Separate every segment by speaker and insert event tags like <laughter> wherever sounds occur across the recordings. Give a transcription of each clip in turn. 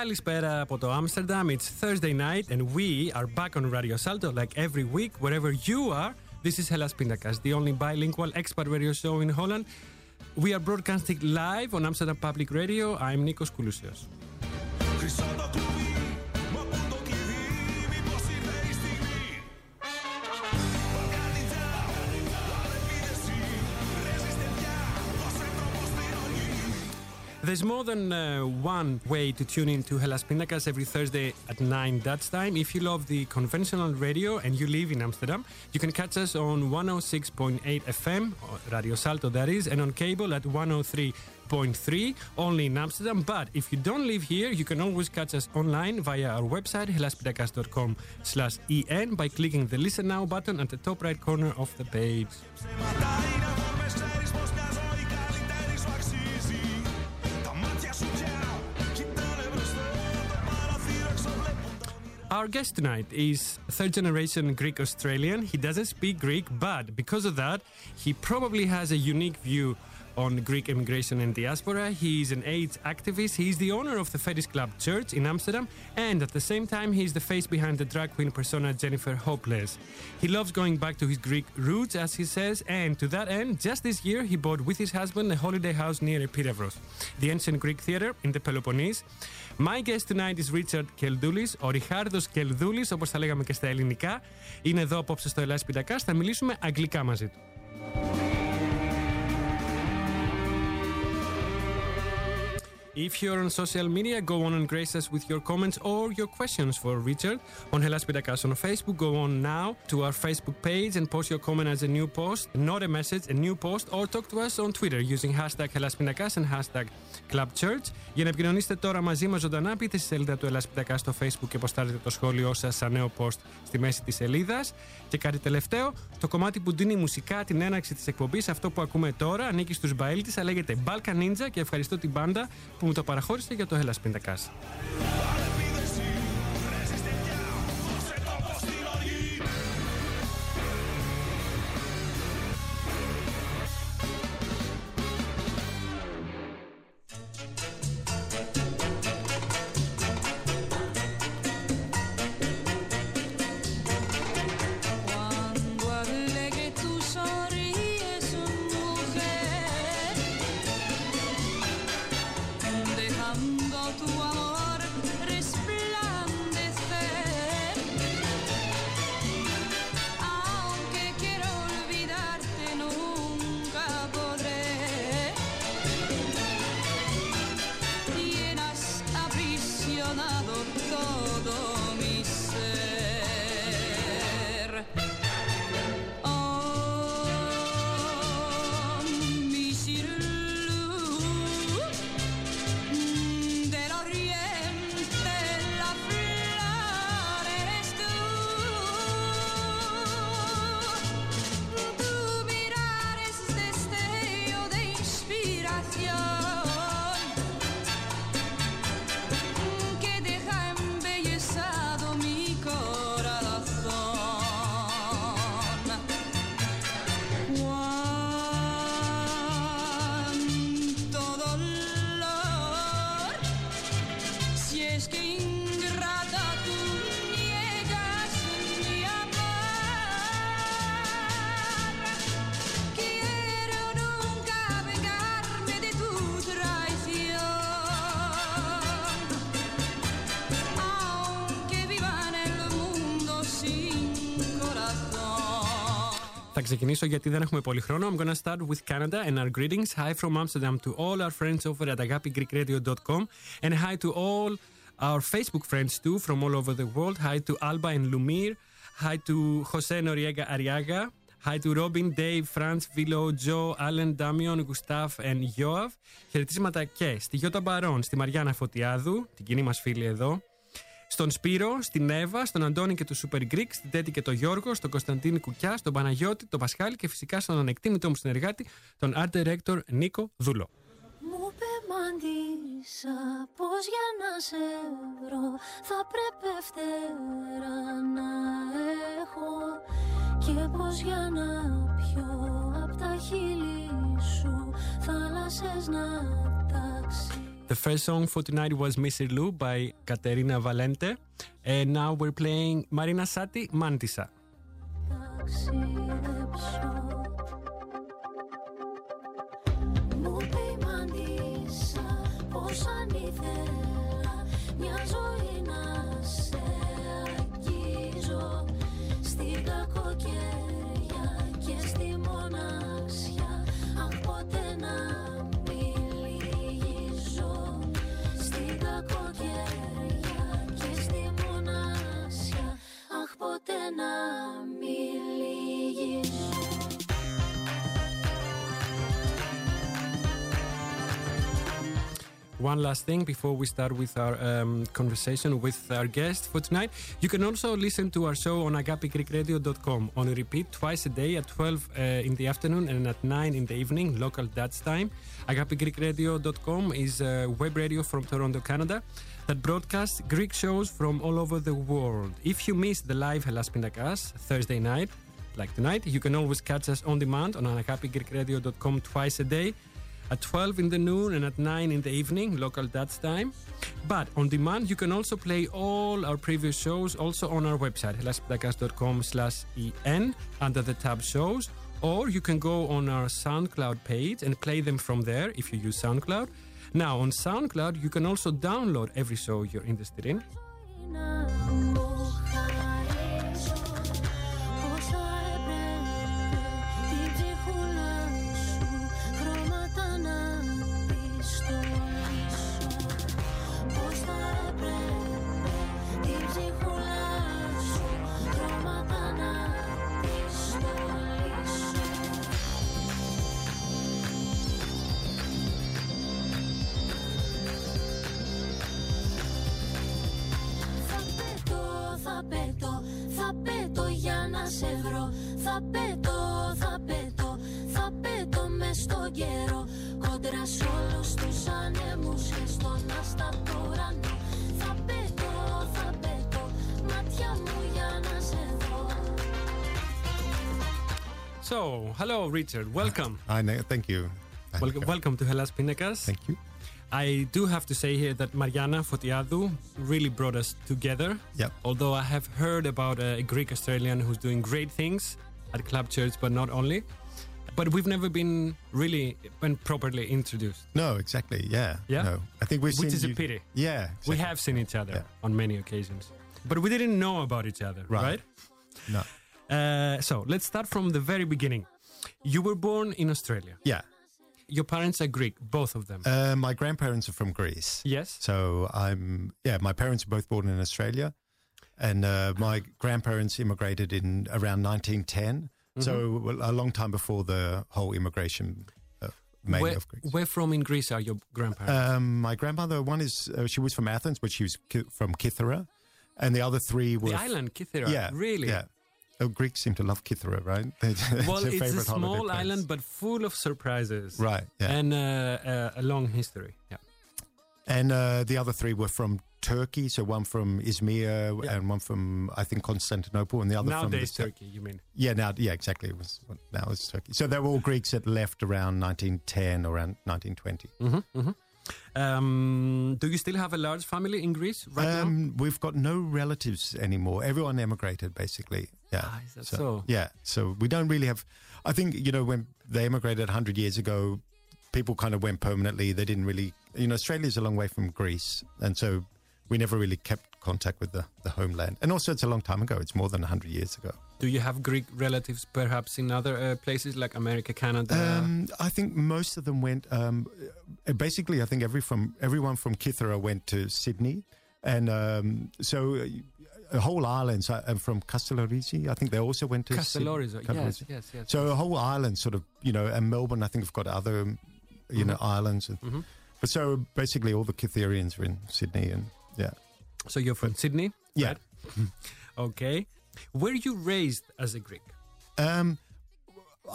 Speaker 1: Καλησπέρα από το Amsterdam. It's Thursday night and we are back on Radio Salto like every week wherever you are. This is Hellas Pindakaas, the only bilingual expert radio show in Holland. We are broadcasting live on Amsterdam Public Radio. I'm Nikos Koulousios. There's more than uh, one way to tune in to Hellas Pindakaas every Thursday at 9 Dutch time. If you love the conventional radio and you live in Amsterdam, you can catch us on 106.8 FM, Radio Salto that is, and on cable at 103.3 only in Amsterdam. But if you don't live here, you can always catch us online via our website helaspindakaas.com slash en by clicking the Listen Now button at the top right corner of the page. Our guest tonight is third generation Greek Australian. He doesn't speak Greek, but because of that, he probably has a unique view on Greek immigration and diaspora. He is an AIDS activist. He is the owner of the Fetish Club Church in Amsterdam, and at the same time, he is the face behind the drag queen persona Jennifer Hopelezz. He loves going back to his Greek roots, as he says, and to that end, just this year, he bought with his husband a holiday house near Epidavros, the ancient Greek theater in the Peloponnese. My guest tonight is Richard Keldulis, ο Ριχάρδος Κελδούλης, όπως θα λέγαμε και στα ελληνικά. Είναι εδώ απόψε στο Ελλάς Πιτακάς, θα μιλήσουμε αγγλικά μαζί του. If you're on social media, go on and grace us with your comments or your questions for Richard on Hellas Pitakas on Facebook. Go on now to our Facebook page and post your comment as a new post, not a message, a new post, or talk to us on Twitter using hashtag Hellas Pitakas and hashtag Club Church. Για να επικοινωνήσετε τώρα μαζί μας ζωντανά, μπείτε στη σελίδα του Hellas Pitakas στο Facebook και ποστάρετε το σχόλιο σας σαν νέο post στη μέση της σελίδας. Και κάτι τελευταίο, το κομμάτι που δίνει μουσικά την έναρξη της εκπομπής, αυτό που ακούμε τώρα, ανήκει στους Μπαίλτης, λέγεται Balkan Ninja και ευχαριστώ την μπάντα που μου το παραχώρησε για το Hellas Pindakaas. Θα ξεκινήσω γιατί δεν έχουμε πολύ χρόνο. I'm gonna start with Canada and our greetings. Hi from Amsterdam to all our friends over at agapigreekradio.com and hi to all our Facebook friends too from all over the world. Hi to Alba and Lumir. Hi to Jose Noriega Ariaga. Hi to Robin, Dave, Franz, Vilo, Joe, Allen, Damion, Gustav and Yoav. Χαιρετίσματα και στη Γιώτα Μπαρόν, στη Μαριάννα Φωτιάδου, την κοινή μας φίλη εδώ, στον Σπύρο, στην Εύα, στον Αντώνη και του Super Greek, στην Τέτη και τον Γιώργο, στον Κωνσταντίνη Κουκιά, στον Παναγιώτη, τον Πασχάλη και φυσικά στον ανεκτήμητό μου συνεργάτη, τον Art Director Νίκο Δούλο.
Speaker 2: Μου πεμαντήσα πως για να σε βρω θα πρέπει φτερά να έχω και πως για να πιω απ' τα χείλη σου θάλασσες να τάξει.
Speaker 1: The first song for tonight was Mr. Lou by Caterina Valente. And now we're playing Marina
Speaker 2: Satti Mantissa. Ποτέ να μην λυγίζω
Speaker 1: One last thing before we start with our um, conversation with our guest for tonight. You can also listen to our show on agapigreekradio.com on repeat twice a day at 12 uh, in the afternoon and at 9 in the evening, local Dutch time. Agapigreekradio.com is a web radio from Toronto, Canada that broadcasts Greek shows from all over the world. If you miss the live Hellas Pindakaas Thursday night, like tonight, you can always catch us on demand on agapigreekradio.com twice a day at 12 in the noon and at 9 in the evening, local Dutch time. But on demand, you can also play all our previous shows also on our website, helaspodcast.com slash en under the tab shows. Or you can go on our SoundCloud page and play them from there if you use SoundCloud. Now, on SoundCloud, you can also download every show you're interested in. Hello, Richard. Welcome.
Speaker 3: Hi. Thank you.
Speaker 1: Welcome, welcome to Hellas Pindakaas.
Speaker 3: Thank you.
Speaker 1: I do have to say here that Mariana Fotiadou really brought us together.
Speaker 3: Yep.
Speaker 1: Although I have heard about a Greek Australian who's doing great things at Club Church, but not only. But we've never been really been properly introduced.
Speaker 3: No, exactly. Yeah.
Speaker 1: Yeah?
Speaker 3: No, I think we've
Speaker 1: Which
Speaker 3: seen
Speaker 1: is a pity.
Speaker 3: Yeah.
Speaker 1: We have seen each other
Speaker 3: Yeah.
Speaker 1: on many occasions, but we didn't know about each other, right?
Speaker 3: Right. No.
Speaker 1: Uh, so let's start from the very beginning. You were born in Australia.
Speaker 3: Yeah.
Speaker 1: Your parents are Greek, both of them.
Speaker 3: Uh, my grandparents are from Greece.
Speaker 1: yes.
Speaker 3: So I'm, yeah, my parents were both born in Australia. And uh, my grandparents immigrated in around 1910.
Speaker 1: Mm-hmm.
Speaker 3: So a long time before the whole immigration, uh,
Speaker 1: Where, where from in Greece are your grandparents?
Speaker 3: Um, my grandmother, one is, uh, she was from Athens, but she was ki- from Kythera. And the other three were.
Speaker 1: the island Kythera.
Speaker 3: Yeah.
Speaker 1: Really?
Speaker 3: Yeah. Oh, Greeks seem to love Kythera, right? <laughs> It's
Speaker 1: Well, it's a small island, but full of surprises.
Speaker 3: Right, yeah.
Speaker 1: And uh, uh, a long history. Yeah.
Speaker 3: And uh, the other three were from Turkey. So one from Izmir
Speaker 1: Yeah.
Speaker 3: and one from, I think, Constantinople, and the other from.
Speaker 1: Nowadays, Turkey, you mean?
Speaker 3: Yeah, now, yeah, exactly. It was now it's Turkey. So they were all Greeks that left around 1910 or around 1920.
Speaker 1: Mm-hmm, Um, do you still have a large family in Greece right now?
Speaker 3: Um, we've got no relatives anymore. Everyone emigrated, basically. Yeah.
Speaker 1: Ah, that so?
Speaker 3: Yeah. So we don't really have. I think you know when they emigrated 100 years ago, people kind of went permanently. They didn't really. You know, Australia's a long way from Greece, and so we never really kept contact with the, the homeland. And also, it's a long time ago. It's more than 100 years ago.
Speaker 1: Do you have Greek relatives perhaps in other uh, places like America, Canada?
Speaker 3: Um, I think most of them went. Um, uh, basically, I think every from everyone from Kythera went to Sydney, and um, so uh, a whole island. So, and from Castellorisi, I think they also went to
Speaker 1: Castellorizo,
Speaker 3: Sydney.
Speaker 1: yes, yes, yes.
Speaker 3: So a whole island, sort of, you know, and Melbourne, I think, have got other, you know, islands. And,
Speaker 1: Mhm.
Speaker 3: But so basically, all the Kytherians were in Sydney, and yeah,
Speaker 1: So you're from Sydney?
Speaker 3: yeah.
Speaker 1: right? <laughs> Okay. Were you raised as a Greek?
Speaker 3: Um,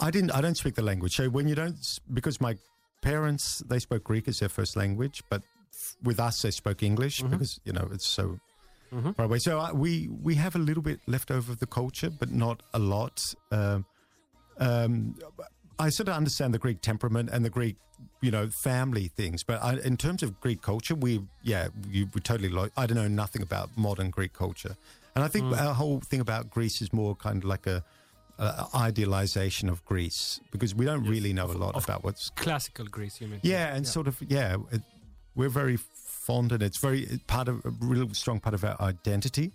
Speaker 3: I didn't. I don't speak the language. So when you don't, because my parents they spoke Greek as their first language, but with us they spoke English because you know it's so far away. So I, we we have a little bit left over of the culture, but not a lot. Um, um, I sort of understand the Greek temperament and the Greek, you know, family things. But I, in terms of Greek culture, we yeah, you we totally. Lo- I don't know nothing about modern Greek culture, and I think our whole thing about Greece is more kind of like a, idealization of Greece because we don't really know a lot about what's
Speaker 1: Classical Greece, you mean?
Speaker 3: yeah, and sort of yeah, it, we're very fond and it's very part of a real strong part of our identity.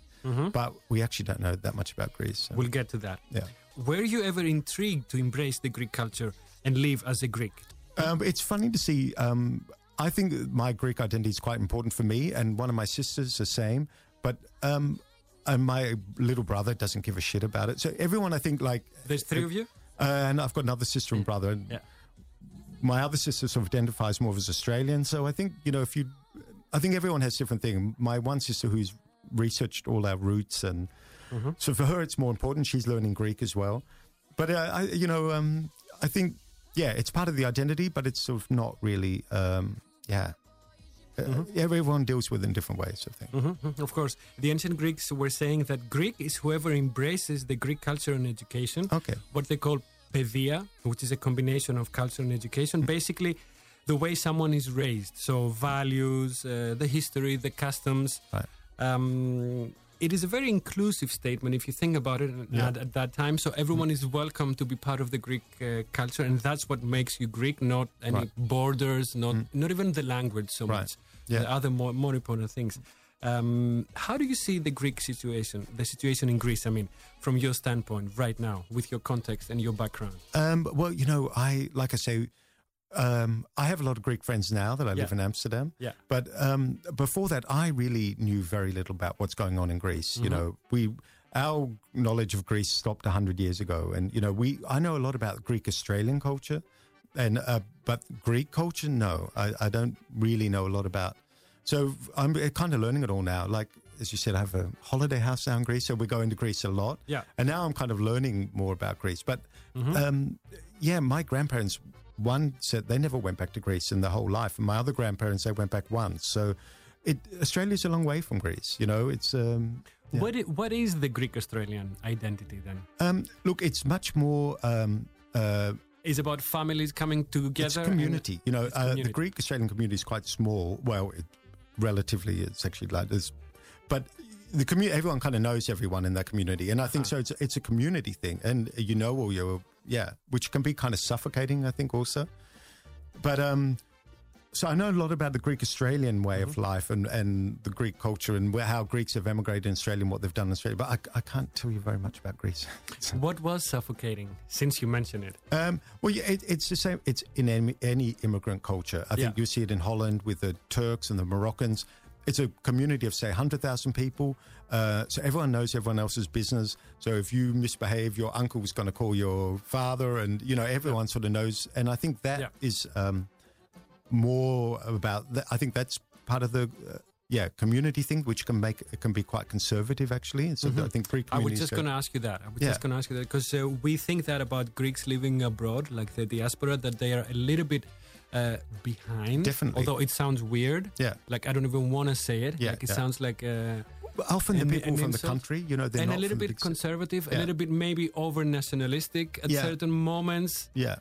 Speaker 3: But we actually don't know that much about Greece. so-
Speaker 1: We'll get to that.
Speaker 3: yeah.
Speaker 1: Were you ever intrigued to embrace the Greek culture and live as a Greek?
Speaker 3: Um, it's funny to see. Um, I think my Greek identity is quite important for me, and one of my sisters the same. But um, and my little brother doesn't give a shit about it. So everyone, I think, like,
Speaker 1: There's three of you?
Speaker 3: uh, and I've got another sister and brother. And
Speaker 1: Yeah.
Speaker 3: My other sister sort of identifies more as Australian. So I think you know, if you, I think everyone has different thing. My one sister who's researched all our roots, and so for her it's more important. She's learning Greek as well. But uh, I, you know, um, I think yeah, it's part of the identity, but it's sort of not really. Um, yeah, uh, everyone deals with it in different ways. I think.
Speaker 1: Mhm, Of course. The ancient Greeks were saying that Greek is whoever embraces the Greek culture and education.
Speaker 3: Okay.
Speaker 1: What they call paideia, which is a combination of culture and education. Basically, the way someone is raised. So, values, uh, the history, the customs.
Speaker 3: Right.
Speaker 1: Um, it is a very inclusive statement if you think about it
Speaker 3: Yeah.
Speaker 1: at, at that time. So, everyone is welcome to be part of the Greek uh, culture, and that's what makes you Greek, not any
Speaker 3: Right.
Speaker 1: borders, not, not even the language so
Speaker 3: Right.
Speaker 1: much.
Speaker 3: Yeah.
Speaker 1: The other more, more important things. Um, how do you see the Greek situation, the situation in Greece? I mean, from your standpoint right now, with your context and your background.
Speaker 3: Um, well, you know, I like I say, um, I have a lot of Greek friends now that I live in Amsterdam.
Speaker 1: Yeah.
Speaker 3: But um, before that, I really knew very little about what's going on in Greece. You know, we our knowledge of Greece stopped hundred years ago, and you know, we I know a lot about Greek Australian culture, and uh, but Greek culture, no, I, I don't really know a lot about. So I'm kind of learning it all now. Like as you said, I have a holiday house now in Greece, so we're going to Greece a lot.
Speaker 1: Yeah.
Speaker 3: And now I'm kind of learning more about Greece. But um, yeah, my grandparents, one said they never went back to Greece in their whole life. And my other grandparents, they went back once. So it, Australia's a long way from Greece. You know, it's. Um, yeah.
Speaker 1: What what is the Greek Australian identity then?
Speaker 3: um, look, it's much more. Um, uh,
Speaker 1: Is about families coming together?
Speaker 3: it's community. You know, uh,
Speaker 1: community.
Speaker 3: the Greek Australian community is quite small. Well, it, relatively, it's actually like this, but the community, everyone kind of knows everyone in that community, and I think
Speaker 1: Uh-huh.
Speaker 3: so. It's it's a community thing, and you know all your yeah, which can be kind of suffocating. I think also, but um. So I know a lot about the Greek Australian way
Speaker 1: Mm-hmm.
Speaker 3: of life and, and the Greek culture and where, how Greeks have emigrated in Australia and what they've done in Australia, but I, I can't tell you very much about Greece. <laughs>
Speaker 1: What was suffocating, since you mentioned it?
Speaker 3: Um, well, yeah, it, it's the same. It's in any, any immigrant culture. I think
Speaker 1: Yeah.
Speaker 3: you see it in Holland with the Turks and the Moroccans. It's a community of say 100,000 people. Uh, so everyone knows everyone else's business. So if you misbehave, your uncle's going to call your father, and you know everyone sort of knows. And I think that is
Speaker 1: Yeah.
Speaker 3: um, more about. That. I think that's part of the. Uh, yeah, community thing, which can make it can be quite conservative actually. And so I think Greek
Speaker 1: Mm-hmm. I was just going to ask you that. I was
Speaker 3: Yeah.
Speaker 1: just going to ask you that because uh, we think that about Greeks living abroad, like the diaspora, that they are a little bit uh, behind.
Speaker 3: Definitely.
Speaker 1: Although it sounds weird.
Speaker 3: Yeah.
Speaker 1: Like I don't even want to say it.
Speaker 3: Yeah,
Speaker 1: Like it
Speaker 3: yeah.
Speaker 1: sounds like. Uh,
Speaker 3: often the people from the country, you know, they're
Speaker 1: and
Speaker 3: not
Speaker 1: a little bit conservative, a little bit maybe over nationalistic at
Speaker 3: Yeah.
Speaker 1: certain moments.
Speaker 3: Yeah.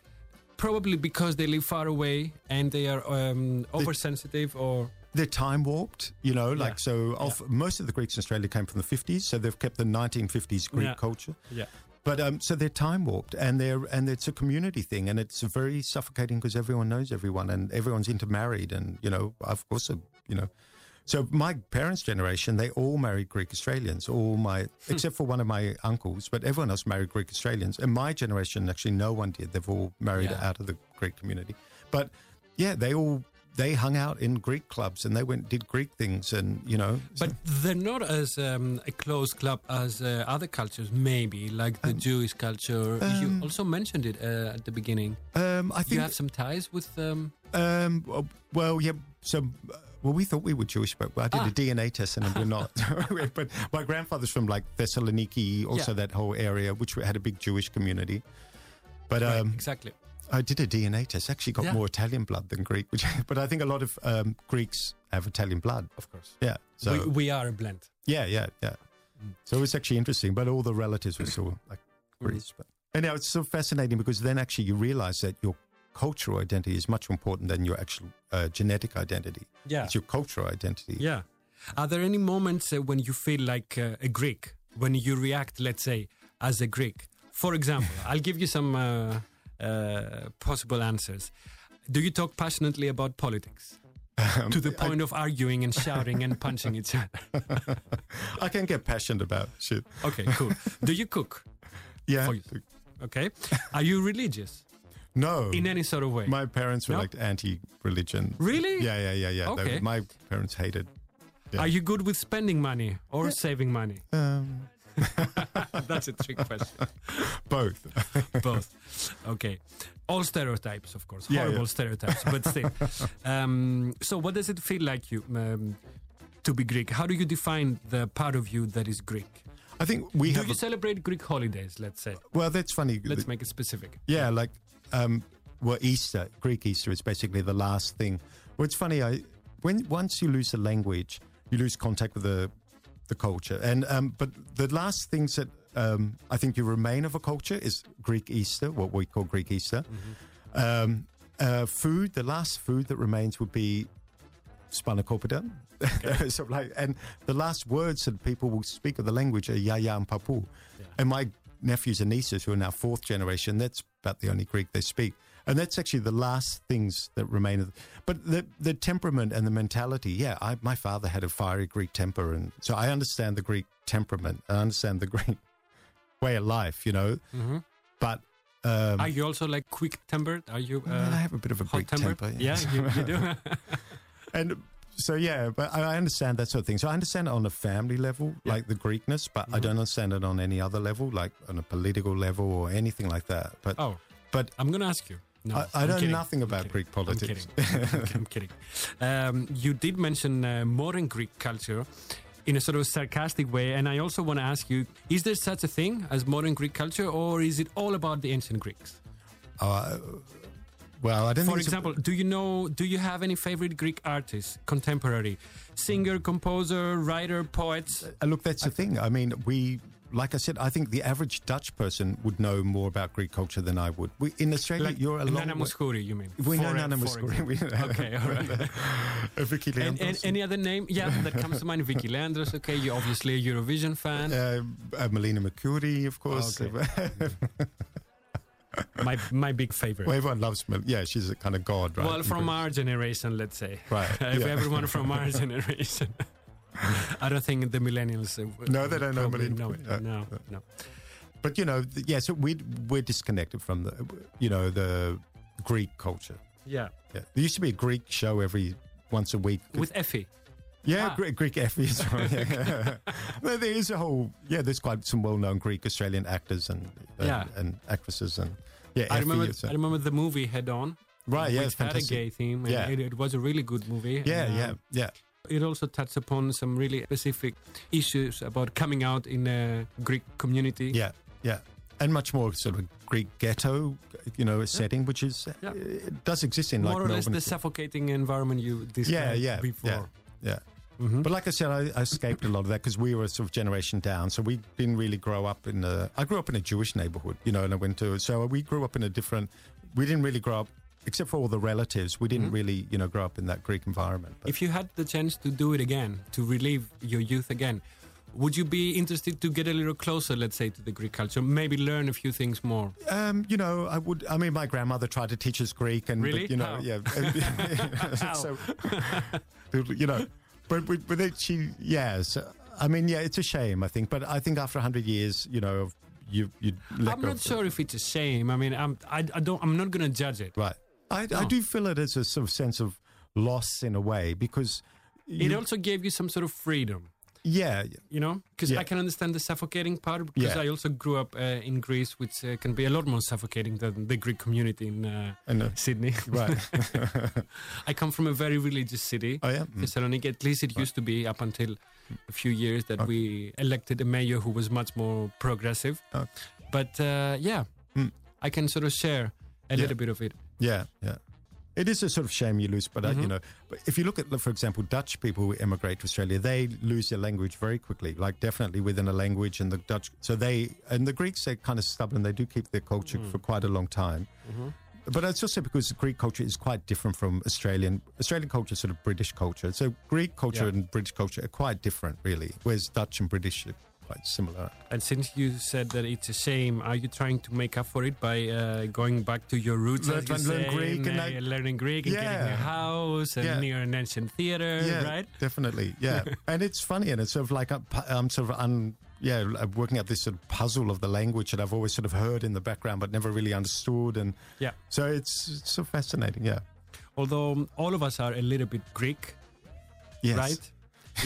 Speaker 1: Probably because they live far away and they are um, oversensitive or.
Speaker 3: they're time warped, you know, like
Speaker 1: Yeah.
Speaker 3: so. Of, Most of the Greeks in Australia came from the 50s, so they've kept the 1950s Greek
Speaker 1: Yeah.
Speaker 3: culture.
Speaker 1: Yeah.
Speaker 3: But um, so they're time warped, and they're and it's a community thing, and it's very suffocating because everyone knows everyone, and everyone's intermarried, and you know, I've also, you know, So my parents' generation, they all married Greek Australians. All my, except for one of my uncles, but everyone else married Greek Australians. And my generation, actually, no one did. They've all married
Speaker 1: Yeah.
Speaker 3: out of the Greek community. But yeah, they all they hung out in Greek clubs and they went did Greek things and you know.
Speaker 1: But they're not as um, a close club as uh, other cultures, maybe, like the Jewish culture. you also mentioned it uh, at the beginning.
Speaker 3: um, I think
Speaker 1: You have some ties with. Um,
Speaker 3: Um, well, yeah. So, uh, well, we thought we were Jewish, but I did
Speaker 1: Ah.
Speaker 3: a DNA test and we're not. <laughs> <laughs> but my grandfather's from like Thessaloniki, also
Speaker 1: Yeah.
Speaker 3: that whole area, which had a big Jewish community. But
Speaker 1: right,
Speaker 3: um,
Speaker 1: exactly.
Speaker 3: I did a DNA test. Actually, got
Speaker 1: Yeah.
Speaker 3: more Italian blood than Greek. Which, <laughs> but I think a lot of um, Greeks have Italian blood.
Speaker 1: Of course.
Speaker 3: Yeah. So
Speaker 1: we, we are a blend.
Speaker 3: yeah, yeah, yeah. So it's actually interesting. But all the relatives were still like
Speaker 1: Mm.
Speaker 3: Greece. But anyhow, it's so fascinating because then actually you realize that your cultural identity is much more important than your actual uh, genetic identity.
Speaker 1: Yeah.
Speaker 3: It's your cultural identity.
Speaker 1: Yeah. Are there any moments uh, when you feel like uh, a Greek, when you react, let's say, as a Greek? For example, I'll give you some uh, possible answers. Do you talk passionately about politics? to the point of arguing and shouting and punching each other. <laughs>
Speaker 3: I can get passionate about shit.
Speaker 1: Okay, cool. Do you cook?
Speaker 3: Yeah.
Speaker 1: You. Okay. Are you religious
Speaker 3: No.
Speaker 1: in any sort of way?
Speaker 3: my parents were
Speaker 1: No?
Speaker 3: like anti-religion.
Speaker 1: Really?
Speaker 3: Yeah, yeah, yeah, yeah.
Speaker 1: Okay.
Speaker 3: my parents hated. yeah.
Speaker 1: Are you good with spending money or saving money?
Speaker 3: Um, <laughs>
Speaker 1: That's a trick question.
Speaker 3: both. <laughs>
Speaker 1: Both. Okay. All stereotypes, of course.
Speaker 3: Yeah,
Speaker 1: Horrible
Speaker 3: yeah.
Speaker 1: stereotypes, but still. <laughs> Um, so, what does it feel like you um, to be Greek? How do you define the part of you that is Greek?
Speaker 3: I think we
Speaker 1: Do
Speaker 3: have.
Speaker 1: you
Speaker 3: a-
Speaker 1: celebrate Greek holidays? Let's say.
Speaker 3: well, that's funny.
Speaker 1: Let's make it specific.
Speaker 3: Yeah, like um, well, Easter, Greek Easter is basically the last thing. Well, it's funny. I when once you lose the language, you lose contact with the the culture. And um, but the last things that um, I think you remain of a culture is Greek Easter, what we call Greek Easter. Um, uh, food. The last food that remains would be spanakopita. <laughs> so like, and the last words that people will speak of the language are yaya and papu. And my nephews and nieces, who are now fourth generation, that's about the only Greek they speak. And that's actually the last things that remain. Of, but the the temperament and the mentality, yeah. I, my father had a fiery Greek temper, and so I understand the Greek temperament. I understand the <laughs> Greek way of life, you know. But um,
Speaker 1: Are you also like quick tempered? Are you uh,
Speaker 3: I have a bit of a Greek temper.
Speaker 1: Yeah, you, you do. <laughs> <laughs>
Speaker 3: and so yeah, but I I understand that sort of thing. So I understand it on a family level, like the Greekness, but I don't understand it on any other level, like on a political level or anything like that. But
Speaker 1: oh,
Speaker 3: but
Speaker 1: I'm going to ask you. No,
Speaker 3: I, I
Speaker 1: I'm
Speaker 3: know
Speaker 1: kidding.
Speaker 3: nothing about. Greek
Speaker 1: I'm
Speaker 3: politics.
Speaker 1: kidding. <laughs> I'm kidding. Um, you did mention uh, modern Greek culture in a sort of sarcastic way, and I also want to ask you: Is there such a thing as modern Greek culture, or is it all about the ancient Greeks?
Speaker 3: Uh, well, I don't
Speaker 1: For
Speaker 3: think it's a-
Speaker 1: example, do you know? Do you have any favorite Greek artists, contemporary, singer, composer, writer, poets?
Speaker 3: Uh, look, that's the thing. I mean, we, like I said, I think the average Dutch person would know more about Greek culture than I would. We, in Australia,
Speaker 1: Like
Speaker 3: you're a long
Speaker 1: Nana Mouskouri, you mean?
Speaker 3: We know Nana Mouskouri. We
Speaker 1: example.
Speaker 3: know-
Speaker 1: Okay, all right. <laughs>
Speaker 3: Vicky
Speaker 1: And, and any other name? Yeah, that comes to mind. Vicky Leandros. Okay, you're obviously a Eurovision fan.
Speaker 3: uh, uh, Melina Mercouri, of course.
Speaker 1: Okay. <laughs> my my big favorite.
Speaker 3: well, everyone loves Mel. Yeah, she's a kind of god, right?
Speaker 1: well, from our generation, let's say.
Speaker 3: Right, <laughs> yeah.
Speaker 1: everyone from our generation. <laughs> I don't think the millennials. uh,
Speaker 3: No, they don't know
Speaker 1: know it.
Speaker 3: Yeah.
Speaker 1: No, no.
Speaker 3: But you know, yeah. So we we're disconnected from the, you know, the Greek culture.
Speaker 1: Yeah,
Speaker 3: Yeah, there used to be a Greek show every once a week.
Speaker 1: with Effie.
Speaker 3: yeah,
Speaker 1: Ah.
Speaker 3: Greek, Greek Effie as well. Yeah. <laughs> There is a whole yeah. There's quite some well-known Greek Australian actors and and,
Speaker 1: Yeah.
Speaker 3: and actresses and yeah.
Speaker 1: I
Speaker 3: Effie
Speaker 1: remember.
Speaker 3: is
Speaker 1: I remember the movie Head On.
Speaker 3: Right, yeah,
Speaker 1: which had a gay theme. and
Speaker 3: Yeah.
Speaker 1: it, it was a really good movie.
Speaker 3: yeah,
Speaker 1: and,
Speaker 3: yeah,
Speaker 1: um,
Speaker 3: yeah.
Speaker 1: It also touched upon some really specific issues about coming out in a Greek community.
Speaker 3: Yeah, yeah, and much more sort of Greek ghetto, you know, setting, which is
Speaker 1: Yeah.
Speaker 3: it does exist in
Speaker 1: More
Speaker 3: like
Speaker 1: or less
Speaker 3: Melbourne.
Speaker 1: the suffocating environment you described
Speaker 3: yeah, yeah,
Speaker 1: before.
Speaker 3: yeah, yeah.
Speaker 1: Mhm.
Speaker 3: But like I said, I, I escaped a lot of that because we were sort of generation down. So we didn't really grow up in a. I grew up in a Jewish neighborhood, you know, and I went to. So we grew up in a different. We didn't really grow up, except for all the relatives. We didn't really, you know, grow up in that Greek environment. But,
Speaker 1: If you had the chance to do it again, to relive your youth again, would you be interested to get a little closer, let's say, to the Greek culture? Maybe learn a few things more.
Speaker 3: um, you know, I would. I mean, my grandmother tried to teach us Greek, and but,
Speaker 1: Really?
Speaker 3: you know,
Speaker 1: How?
Speaker 3: yeah, <laughs> <laughs> so <laughs> you know. but but, but it, she, yeah. So, I mean, yeah, it's a shame. I think, but I think after hundred years, you know, of- you you
Speaker 1: I'm not sure if it's a shame. I mean, I'm I, I don't I'm not gonna judge it.
Speaker 3: Right. I, I do feel it as a sort of sense of loss in a way because
Speaker 1: It also gave you some sort of freedom.
Speaker 3: yeah
Speaker 1: you know because
Speaker 3: Yeah.
Speaker 1: i can understand the suffocating part because
Speaker 3: Yeah.
Speaker 1: i also grew up uh, in greece which uh, can be a lot more suffocating than the greek community in uh, sydney <laughs>
Speaker 3: right <laughs>
Speaker 1: i come from a very religious city
Speaker 3: oh yeah Mm.
Speaker 1: thessaloniki at least it used to be up until a few years that we elected a mayor who was much more progressive
Speaker 3: Okay.
Speaker 1: but uh, yeah
Speaker 3: Mm.
Speaker 1: i can sort of share a
Speaker 3: Yeah.
Speaker 1: little bit of it
Speaker 3: yeah yeah it is a sort of shame you lose but uh, you
Speaker 1: Mhm.
Speaker 3: know but if you look at for example dutch people who immigrate to australia they lose their language very quickly like definitely within a language and the dutch so they and the greeks they're kind of stubborn they do keep their culture
Speaker 1: Mm.
Speaker 3: for quite a long time
Speaker 1: Mm-hmm.
Speaker 3: But it's also because Greek culture is quite different from Australian. Australian culture is sort of British culture. So Greek culture
Speaker 1: Yeah.
Speaker 3: and British culture are quite different, really. Whereas Dutch and British quite similar.
Speaker 1: and since you said that it's a shame, are you trying to make up for it by uh, going back to your roots?
Speaker 3: Learn-
Speaker 1: you
Speaker 3: learn Greek and
Speaker 1: uh,
Speaker 3: like-
Speaker 1: learning Greek and getting a house and
Speaker 3: Yeah.
Speaker 1: near an ancient theater,
Speaker 3: yeah,
Speaker 1: right?
Speaker 3: definitely. Yeah, <laughs> and it's funny, and it's sort of like I'm, sort of un, yeah, working out this sort of puzzle of the language that I've always sort of heard in the background but never really understood, and
Speaker 1: Yeah.
Speaker 3: so it's, it's so fascinating. Yeah,
Speaker 1: Although all of us are a little bit Greek,
Speaker 3: yes,
Speaker 1: right?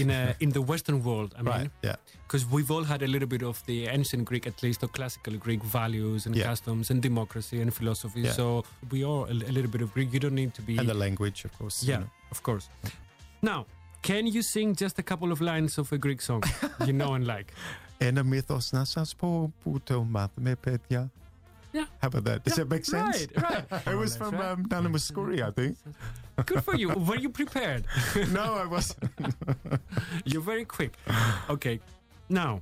Speaker 1: In a, in the Western world, I mean,
Speaker 3: right, yeah,
Speaker 1: because we've all had a little bit of the ancient Greek, at least, or classical Greek values and
Speaker 3: Yeah.
Speaker 1: customs and democracy and philosophy.
Speaker 3: Yeah.
Speaker 1: So we are a, a little bit of Greek. You don't need to be
Speaker 3: and the language, of course. you
Speaker 1: Yeah,
Speaker 3: know.
Speaker 1: of course. Now, can you sing just a couple of lines of a Greek song you know and like? <laughs>
Speaker 3: Ένα μύθος να σας πω που το μάθουμε παιδιά.
Speaker 1: yeah.
Speaker 3: How about that? Does that make sense?
Speaker 1: Right, right. <laughs>
Speaker 3: It was from um, Nana Mouskouri, I think.
Speaker 1: Good for you. Were you prepared? <laughs>
Speaker 3: no, I wasn't. <laughs>
Speaker 1: You're very quick. Okay. Now,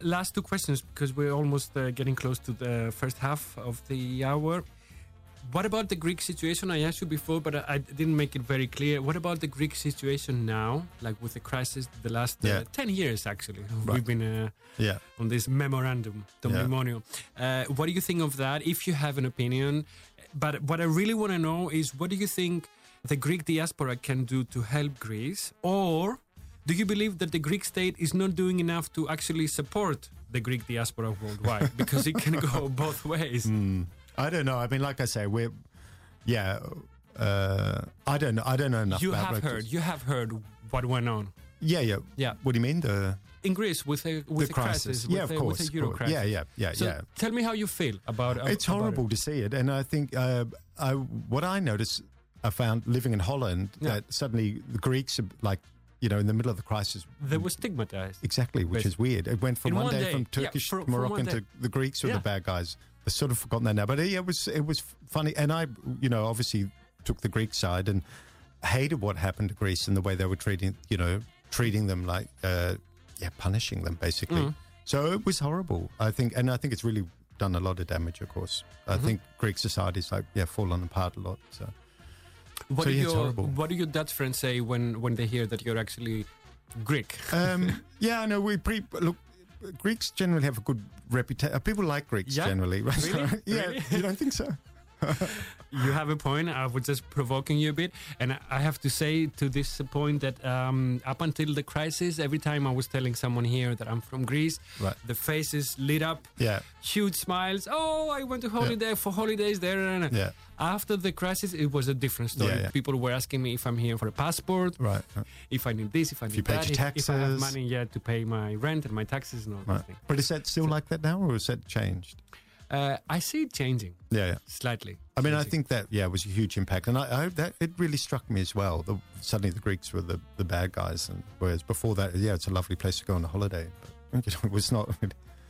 Speaker 1: last two questions because we're almost uh, getting close to the first half of the hour. What about the Greek situation? I asked you before, but I, I didn't make it very clear. What about the Greek situation now, like with the crisis, the last uh,
Speaker 3: Yeah.
Speaker 1: 10 years actually?
Speaker 3: Right.
Speaker 1: We've been uh,
Speaker 3: Yeah.
Speaker 1: on this memorandum, Dominimonio. Uh, what do you think of that? If you have an opinion, but what I really want to know is what do you think the Greek diaspora can do to help Greece, or do you believe that the Greek state is not doing enough to actually support the Greek diaspora worldwide <laughs> because it can go both ways?
Speaker 3: Mm. I don't know. I mean, like I say, we're, yeah. Uh, I don't know. I don't know enough.
Speaker 1: You
Speaker 3: about
Speaker 1: have heard, you have heard what went on
Speaker 3: Yeah, yeah.
Speaker 1: Yeah.
Speaker 3: What do you mean the
Speaker 1: in Greece with a with
Speaker 3: the
Speaker 1: a crisis,
Speaker 3: yeah,
Speaker 1: with,
Speaker 3: of
Speaker 1: a,
Speaker 3: course.
Speaker 1: with a Euro
Speaker 3: course.
Speaker 1: crisis.
Speaker 3: Yeah, yeah, yeah,
Speaker 1: So
Speaker 3: yeah.
Speaker 1: tell me how you feel about uh,
Speaker 3: it's
Speaker 1: about it.
Speaker 3: horrible to see it, and I think uh, I, what I noticed, I found living in Holland
Speaker 1: Yeah.
Speaker 3: that suddenly the Greeks are like, you know, in the middle of the crisis.
Speaker 1: They were stigmatized.
Speaker 3: Exactly, which is weird. It went from one,
Speaker 1: one
Speaker 3: day, from
Speaker 1: yeah,
Speaker 3: Turkish
Speaker 1: for-
Speaker 3: to Moroccan to the Greeks were
Speaker 1: Yeah.
Speaker 3: the bad guys. I've sort of forgotten that now, but yeah, it was it was funny, and I, you know, obviously took the Greek side and hated what happened to Greece and the way they were treating, you know, treating them like, uh, yeah, punishing them basically.
Speaker 1: Mm.
Speaker 3: So it was horrible. I think, and I think it's really done a lot of damage. Of course, I
Speaker 1: Mm-hmm.
Speaker 3: think Greek society's like yeah fallen apart a lot. So
Speaker 1: What
Speaker 3: So,
Speaker 1: do
Speaker 3: yeah,
Speaker 1: your. What do your Dutch friends say when when they hear that you're actually Greek?
Speaker 3: um, <laughs> yeah, no, we pre look. Greeks generally have a good reputation. Uh, people like Greeks
Speaker 1: Yeah?
Speaker 3: generally, right?
Speaker 1: Really? <laughs>
Speaker 3: Yeah,
Speaker 1: Really?
Speaker 3: you don't think so?
Speaker 1: You have a point. I was just provoking you a bit, and I have to say to this point that um, up until the crisis, every time I was telling someone here that I'm from Greece,
Speaker 3: Right.
Speaker 1: the faces lit up,
Speaker 3: Yeah,
Speaker 1: huge smiles. Oh, I went to holiday for holidays there.
Speaker 3: yeah,
Speaker 1: After the crisis, it was a different story.
Speaker 3: Yeah, yeah.
Speaker 1: People were asking me if I'm here for a passport,
Speaker 3: right.
Speaker 1: if I need this, if I need
Speaker 3: you paid
Speaker 1: that, if, if I have money yet to pay my rent and my taxes and all
Speaker 3: Right. But is that still like that now, or has that changed?
Speaker 1: Uh, I see it changing
Speaker 3: Yeah, yeah.
Speaker 1: slightly.
Speaker 3: I mean, I think that yeah was a huge impact, and I, I that it really struck me as well. The, suddenly, the Greeks were the, the bad guys, and whereas before that, yeah, it's a lovely place to go on a holiday. But <laughs> you know, it was not.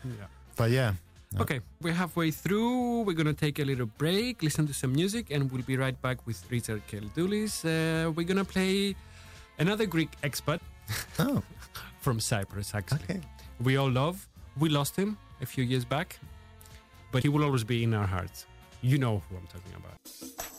Speaker 1: Yeah.
Speaker 3: But yeah, Yeah.
Speaker 1: Okay, we're halfway through. We're gonna take a little break, listen to some music, and we'll be right back with Richard Keldoulis. Uh, we're gonna play another Greek expat
Speaker 3: oh, <laughs>
Speaker 1: from Cyprus. Actually,
Speaker 3: okay.
Speaker 1: we all love. We lost him a few years back, but he will always be in our hearts. You know who I'm talking about.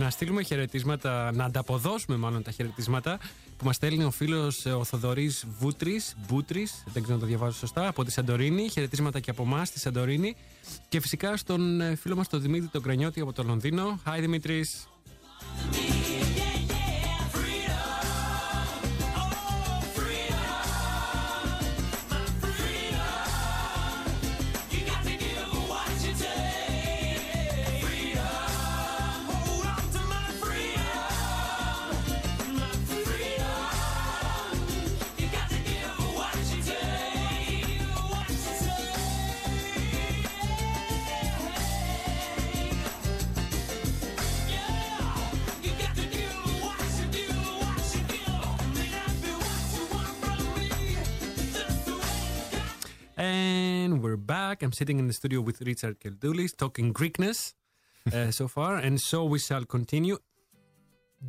Speaker 1: Να στείλουμε χαιρετίσματα, να ανταποδώσουμε μάλλον τα χαιρετίσματα που μας στέλνει ο φίλος ο Θοδωρής Βούτρης, Μπούτρης, δεν ξέρω να το διαβάζω σωστά, από τη Σαντορίνη. Χαιρετίσματα και από εμάς στη Σαντορίνη. Και φυσικά στον ε, φίλο μας τον Δημήτρη τον Κρανιώτη από το Λονδίνο. Hi Δημήτρης. And we're back. I'm sitting in the studio with Richard Keldoulis talking Greekness uh, <laughs> so far, and so we shall continue.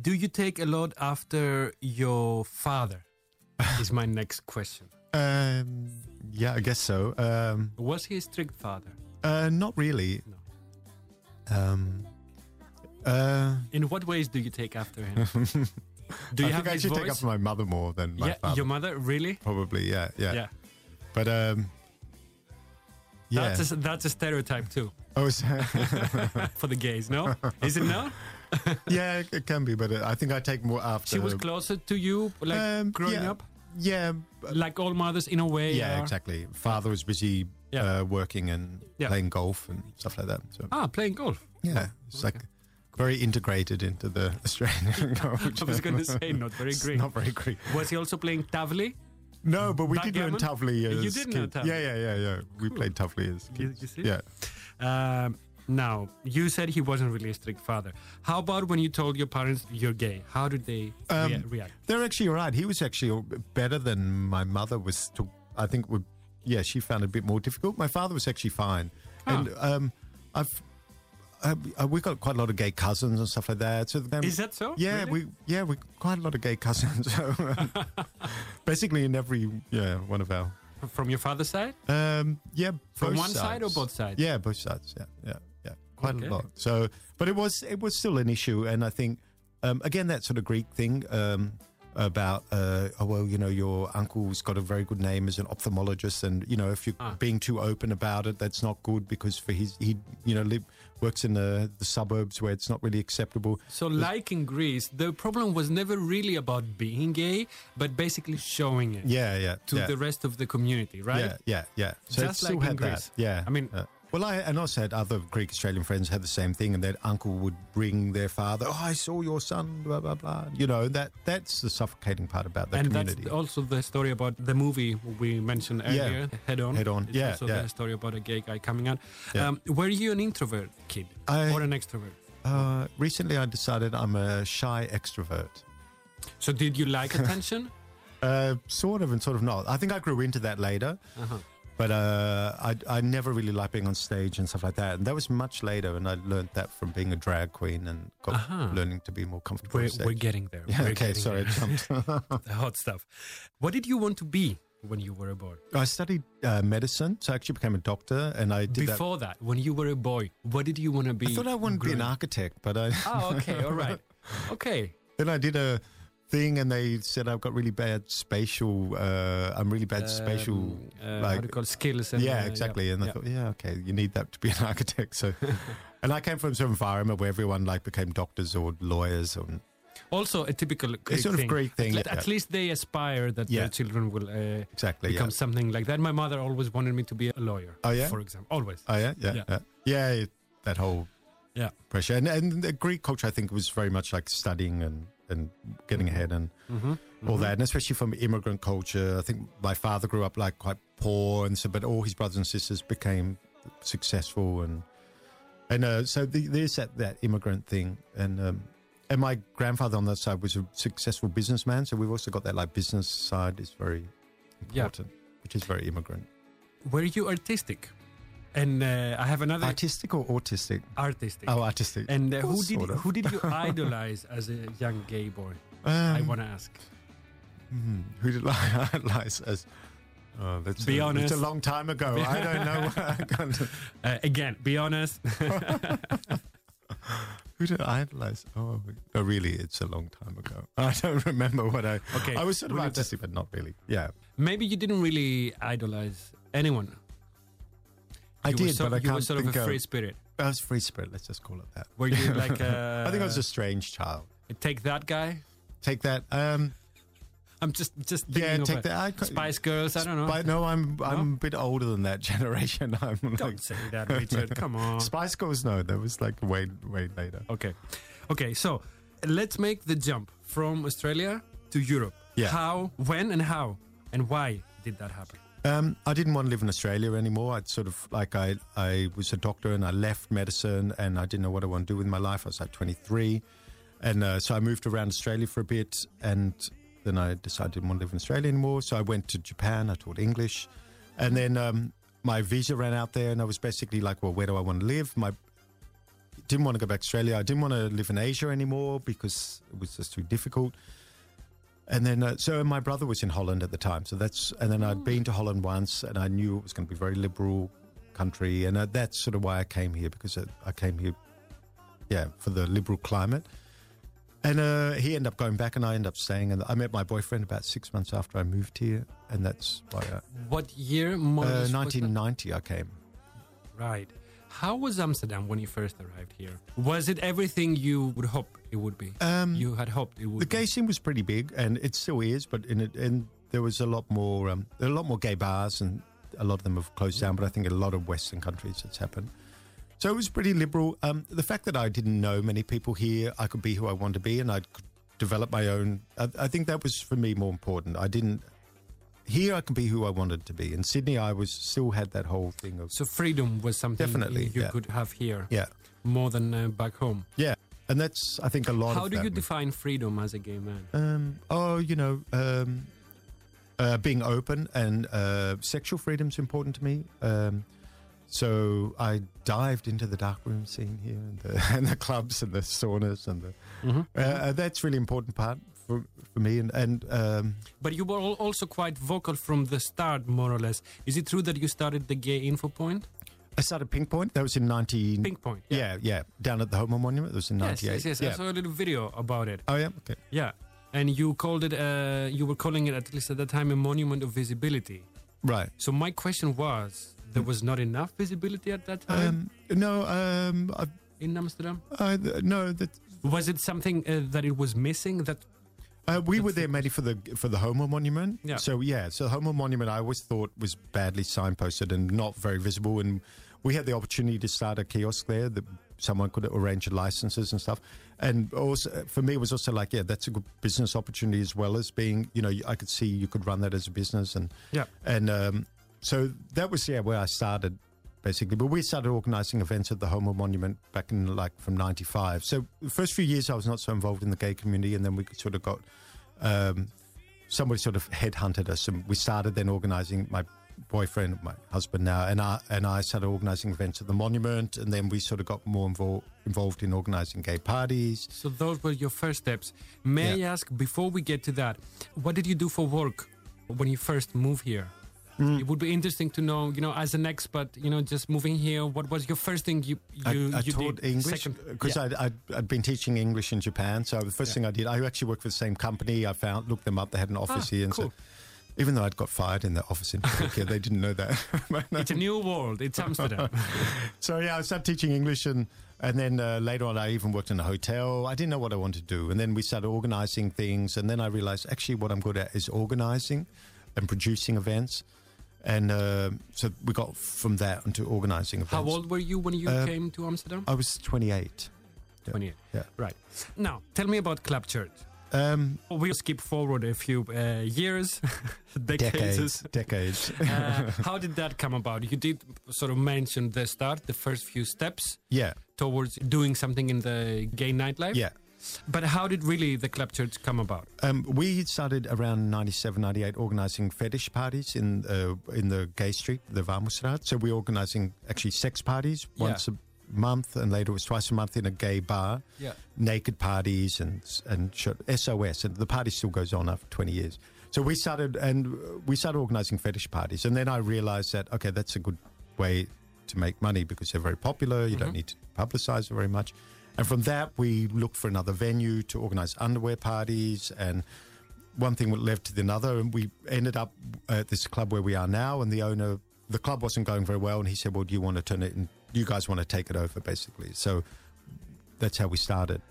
Speaker 1: Do you take a lot after your father? is my <laughs> next question.
Speaker 3: Um, yeah, I guess so. Um,
Speaker 1: Was he a strict father?
Speaker 3: uh, not really. Um, uh,
Speaker 1: In what ways do you take after him? <laughs> Do you
Speaker 3: I
Speaker 1: have
Speaker 3: think I should
Speaker 1: voice?
Speaker 3: take after my mother more than my
Speaker 1: yeah,
Speaker 3: father.
Speaker 1: your mother, really?
Speaker 3: Probably, yeah, yeah.
Speaker 1: Yeah.
Speaker 3: But um, yeah.
Speaker 1: That's a, that's a stereotype too
Speaker 3: oh, <laughs>
Speaker 1: for the gays, no? <laughs> Is it no? <laughs>
Speaker 3: yeah, it- it can be, but uh, I think I take more after.
Speaker 1: She was closer to you, like
Speaker 3: Um,
Speaker 1: growing
Speaker 3: yeah,
Speaker 1: up,
Speaker 3: Yeah,
Speaker 1: like all mothers in a way.
Speaker 3: yeah,
Speaker 1: are.
Speaker 3: exactly. Father was busy
Speaker 1: Yeah.
Speaker 3: uh, working and
Speaker 1: Yeah.
Speaker 3: playing golf and stuff like that. So
Speaker 1: Ah, playing golf.
Speaker 3: yeah, it's like very integrated into the Australian culture.
Speaker 1: I was going to say not very Greek.
Speaker 3: Not very Greek.
Speaker 1: Was he also playing tavli?
Speaker 3: No, but we did learn
Speaker 1: Backgammon?
Speaker 3: Tavli as
Speaker 1: You did know
Speaker 3: kids.
Speaker 1: Tavli?
Speaker 3: Yeah, yeah, yeah, yeah. We played Tavli as
Speaker 1: You-
Speaker 3: kids.
Speaker 1: you see?
Speaker 3: Yeah.
Speaker 1: Um, now, you said he wasn't really a strict father. How about when you told your parents you're gay? How did they
Speaker 3: Um,
Speaker 1: rea- react?
Speaker 3: They're actually right. He was actually better than my mother was. To, I think would yeah, she found it a bit more difficult. My father was actually fine,
Speaker 1: Ah.
Speaker 3: and um, I've. Uh, uh, we got quite a lot of gay cousins and stuff like that. So then,
Speaker 1: Is that so?
Speaker 3: Yeah,
Speaker 1: Really?
Speaker 3: we yeah we quite a lot of gay cousins. <laughs> So um, <laughs> basically, in every yeah one of our
Speaker 1: From your father's side?
Speaker 3: um, yeah
Speaker 1: From one side or both sides?
Speaker 3: Yeah, both sides. Yeah, yeah, yeah. Quite
Speaker 1: Okay.
Speaker 3: a lot. So, but it was it was still an issue, and I think um, again that sort of Greek thing um, about uh, oh well, you know, your uncle's got a very good name as an ophthalmologist, and you know, if you're
Speaker 1: Ah.
Speaker 3: being too open about it, that's not good because for his he you know live, works in the the suburbs where it's not really acceptable.
Speaker 1: So, like in Greece, the problem was never really about being gay, but basically showing it
Speaker 3: Yeah, yeah.
Speaker 1: to
Speaker 3: yeah.
Speaker 1: the rest of the community, right?
Speaker 3: Yeah, yeah, yeah. So
Speaker 1: Just like in
Speaker 3: had
Speaker 1: Greece.
Speaker 3: that. Yeah.
Speaker 1: I mean-
Speaker 3: uh, well, I and also had other Greek Australian friends had the same thing, and their uncle would bring their father. Oh, I saw your son. Blah blah blah. You know that that's the suffocating part about the
Speaker 1: and
Speaker 3: community.
Speaker 1: that's also the story about the movie we mentioned
Speaker 3: Yeah.
Speaker 1: earlier, Head On.
Speaker 3: Head On,
Speaker 1: It's
Speaker 3: yeah,
Speaker 1: also
Speaker 3: yeah.
Speaker 1: the story about a gay guy coming out.
Speaker 3: Yeah.
Speaker 1: Um, were you an introvert kid
Speaker 3: I-
Speaker 1: or an extrovert?
Speaker 3: uh, recently, I decided I'm a shy extrovert.
Speaker 1: So did you like attention? <laughs>
Speaker 3: Uh, sort of and sort of not. I think I grew into that later.
Speaker 1: Uh-huh.
Speaker 3: But uh, I, I never really liked being on stage and stuff like that. And that was much later. And I learned that from being a drag queen and got
Speaker 1: Uh-huh.
Speaker 3: learning to be more comfortable
Speaker 1: We're, we're getting there.
Speaker 3: yeah,
Speaker 1: We're
Speaker 3: okay, sorry.
Speaker 1: There.
Speaker 3: jumped.
Speaker 1: the <laughs> <laughs> hot stuff. What did you want to be when you were a boy?
Speaker 3: I studied uh, medicine, so I actually became a doctor, and I did.
Speaker 1: Before that, when you were a boy, what did you want to be?
Speaker 3: I thought I wanted to be an architect, but I
Speaker 1: Oh, okay, <laughs> all right. Okay.
Speaker 3: then I did a thing, and they said I've got really bad spatial. Uh, I'm really bad spatial.
Speaker 1: Um, uh, how
Speaker 3: like
Speaker 1: do you call skills? And,
Speaker 3: yeah,
Speaker 1: uh,
Speaker 3: exactly. And I
Speaker 1: yeah.
Speaker 3: thought, yeah, okay, you need that to be an <laughs> architect. So, <laughs> and I came from some environment where everyone like became doctors or lawyers, or
Speaker 1: Also, a typical Greek
Speaker 3: sort of
Speaker 1: thing.
Speaker 3: Greek thing,
Speaker 1: At,
Speaker 3: yeah.
Speaker 1: at least they aspire that
Speaker 3: Yeah.
Speaker 1: their children will uh,
Speaker 3: exactly.
Speaker 1: become
Speaker 3: Yeah.
Speaker 1: something like that. My mother always wanted me to be a lawyer.
Speaker 3: Oh, yeah?
Speaker 1: for example, always.
Speaker 3: Oh yeah, yeah,
Speaker 1: Yeah.
Speaker 3: yeah, yeah. that whole
Speaker 1: Yeah.
Speaker 3: pressure, and, and the Greek culture, I think, was very much like studying and and getting ahead and
Speaker 1: Mm-hmm.
Speaker 3: all that, and especially from immigrant culture. I think my father grew up like quite poor, and so but all his brothers and sisters became successful, and and uh, so the, there's that that immigrant thing, and um, and my grandfather on that side was a successful businessman, so we've also got that like business side is very
Speaker 1: Yeah.
Speaker 3: important, which is very immigrant.
Speaker 1: Were you artistic? And uh, I have another
Speaker 3: Artistic or autistic?
Speaker 1: artistic.
Speaker 3: Oh, artistic.
Speaker 1: and uh, who did
Speaker 3: sort of.
Speaker 1: who did you <laughs> idolize as a young gay boy?
Speaker 3: Um,
Speaker 1: I want to ask.
Speaker 3: Hmm, who did I <laughs> idolize as? Oh, that's
Speaker 1: Be
Speaker 3: a,
Speaker 1: honest.
Speaker 3: It's a long time ago. I don't know. I <laughs>
Speaker 1: Uh, again, be honest.
Speaker 3: Who did I idolize? Oh, no, really, it's a long time ago. I don't remember what I.
Speaker 1: Okay,
Speaker 3: I was sort of artistic, but not really. Yeah,
Speaker 1: Maybe you didn't really idolize anyone.
Speaker 3: I
Speaker 1: You
Speaker 3: did,
Speaker 1: so-
Speaker 3: but I can't
Speaker 1: were sort
Speaker 3: think
Speaker 1: of a free spirit.
Speaker 3: I was free spirit. Let's just call it that.
Speaker 1: Were you <laughs> like A,
Speaker 3: I think I was a strange child.
Speaker 1: take that guy?
Speaker 3: Take that. Um,
Speaker 1: I'm just just
Speaker 3: yeah,
Speaker 1: of
Speaker 3: take that. I,
Speaker 1: Spice Girls. I don't know.
Speaker 3: Spi- no, I'm I'm a bit older than that <laughs> generation. <laughs> I'm
Speaker 1: Don't
Speaker 3: like
Speaker 1: say that, Richard. Come on.
Speaker 3: Spice Girls. No, that was like way way later.
Speaker 1: Okay. Okay, so let's make the jump from Australia to Europe.
Speaker 3: Yeah.
Speaker 1: How, when, and how, and why did that happen?
Speaker 3: Um, I didn't want to live in Australia anymore. I'd sort of like I I was a doctor and I left medicine and I didn't know what I want to do with my life. I was like 23, and uh, so I moved around Australia for a bit, and then I decided I didn't want to live in Australia anymore. So I went to Japan. I taught English, and then um, my visa ran out there, and I was basically like, well, where do I want to live? My didn't want to go back to Australia. I didn't want to live in Asia anymore because it was just too difficult. And then, uh, so my brother was in Holland at the time. So that's, and then I'd been to Holland once and I knew it was going to be a very liberal country. And uh, that's sort of why I came here because uh, I came here, yeah, for the liberal climate. And uh, he ended up going back and I ended up staying. And I met my boyfriend about six months after I moved here. And that's why, I,
Speaker 1: What year? More
Speaker 3: uh,
Speaker 1: less, was that?
Speaker 3: 1990 I came.
Speaker 1: Right. How was Amsterdam when you first arrived here? Was it everything you would hope it would be?
Speaker 3: Um,
Speaker 1: you had hoped it would
Speaker 3: The
Speaker 1: be.
Speaker 3: gay scene was pretty big, and it still is. But in it, and there was a lot more. Um, a lot more gay bars, and a lot of them have closed down. But I think in a lot of Western countries, it's happened. So it was pretty liberal. Um, the fact that I didn't know many people here, I could be who I wanted to be, and I could develop my own. I, I think that was for me more important. I didn't. Here, I can be who I wanted to be. In Sydney, I was still had that whole thing of
Speaker 1: So freedom was something
Speaker 3: Definitely,
Speaker 1: you
Speaker 3: yeah.
Speaker 1: could have here
Speaker 3: yeah,
Speaker 1: more than uh, back home.
Speaker 3: yeah, and that's I think a lot.
Speaker 1: How do you define freedom as a gay man?
Speaker 3: Um, oh, you know, um, uh, being open and uh, sexual freedom's important to me. Um, so I dived into the dark room scene here and the, <laughs> and the clubs and the saunas and the.
Speaker 1: Mhm.
Speaker 3: Uh, uh, that's really important part for for me and and um,
Speaker 1: But you were also quite vocal from the start, more or less. Is it true that you started the Gay Info Point?
Speaker 3: I started Pink Point. That was in nineteen.
Speaker 1: Pink Point.
Speaker 3: Yeah, yeah, down at the Homo Monument. That was in
Speaker 1: Yes,
Speaker 3: ninety eight.
Speaker 1: yes, yes. I
Speaker 3: Yeah.
Speaker 1: saw a little video about it.
Speaker 3: Oh yeah. Okay.
Speaker 1: Yeah. And you called it, uh, you were calling it, at least at that time, a monument of visibility.
Speaker 3: Right.
Speaker 1: So my question was, there was not enough visibility at that time
Speaker 3: Um, no. Um. I,
Speaker 1: in Amsterdam?
Speaker 3: I, no. That
Speaker 1: Was it something uh, that it was missing? That
Speaker 3: Uh, we were there mainly for the for the Homo Monument.
Speaker 1: Yeah.
Speaker 3: So yeah, so the Homo Monument I always thought was badly signposted and not very visible. And we had the opportunity to start a kiosk there that someone could arrange licenses and stuff. And also for me, it was also like, yeah, that's a good business opportunity as well as being, you know, I could see you could run that as a business. And
Speaker 1: Yeah.
Speaker 3: and um, so that was yeah where I started basically. But we started organizing events at the Homo Monument back in like from '95. So the first few years I was not so involved in the gay community, and then we sort of got um, somebody sort of headhunted us, and we started then organizing. My boyfriend, my husband now, and I and I started organizing events at the monument, and then we sort of got more involved involved in organizing gay parties.
Speaker 1: so those were your first steps. May
Speaker 3: Yeah.
Speaker 1: I ask before we get to that, what did you do for work when you first moved here? It would be interesting to know, you know, as an expert, you know, just moving here. What was your first thing you you,
Speaker 3: I, I
Speaker 1: you
Speaker 3: taught
Speaker 1: did?
Speaker 3: English because
Speaker 1: yeah.
Speaker 3: I'd, I'd, I'd been teaching English in Japan. So the first thing I did, I actually worked for the same company. I found looked them up. They had an office
Speaker 1: Ah,
Speaker 3: here, and
Speaker 1: cool.
Speaker 3: so even though I'd got fired in the office in <laughs> Tokyo, they didn't know that. <laughs>
Speaker 1: It's a new world. It's Amsterdam. <laughs>
Speaker 3: so yeah, I started teaching English, and and then uh, later on, I even worked in a hotel. I didn't know what I wanted to do, and then we started organizing things, and then I realized actually what I'm good at is organizing and producing events, and uh, so we got from that into organizing events.
Speaker 1: How old were you when you
Speaker 3: Uh,
Speaker 1: came to Amsterdam?
Speaker 3: I was 28. Yeah.
Speaker 1: 28.
Speaker 3: Yeah.
Speaker 1: Right. Now, tell me about Club Church.
Speaker 3: Um,
Speaker 1: We'll skip forward a few uh, years, <laughs> decades.
Speaker 3: decades, decades.
Speaker 1: Uh, <laughs> how did that come about? You did sort of mention the start, the first few steps
Speaker 3: yeah,
Speaker 1: towards doing something in the gay nightlife.
Speaker 3: yeah.
Speaker 1: But how did really the Club Church come about?
Speaker 3: Um, we started around 97, 98 organizing fetish parties in uh, in the gay street, the Warmoestraat. So we're organizing actually sex parties
Speaker 1: Yeah.
Speaker 3: once a month, and later it was twice a month in a gay bar.
Speaker 1: Yeah.
Speaker 3: Naked parties and and SOS, and the party still goes on after 20 years. So we started and we started organizing fetish parties, and then I realized that okay, that's a good way to make money because they're very popular. You don't need to publicize it very much. And from that, we looked for another venue to organize underwear parties. And one thing led to the other. And we ended up at this club where we are now. And the owner, the club wasn't going very well. And he said, Well, do you want to turn it in? You guys want to take it over, basically. So that's how we started.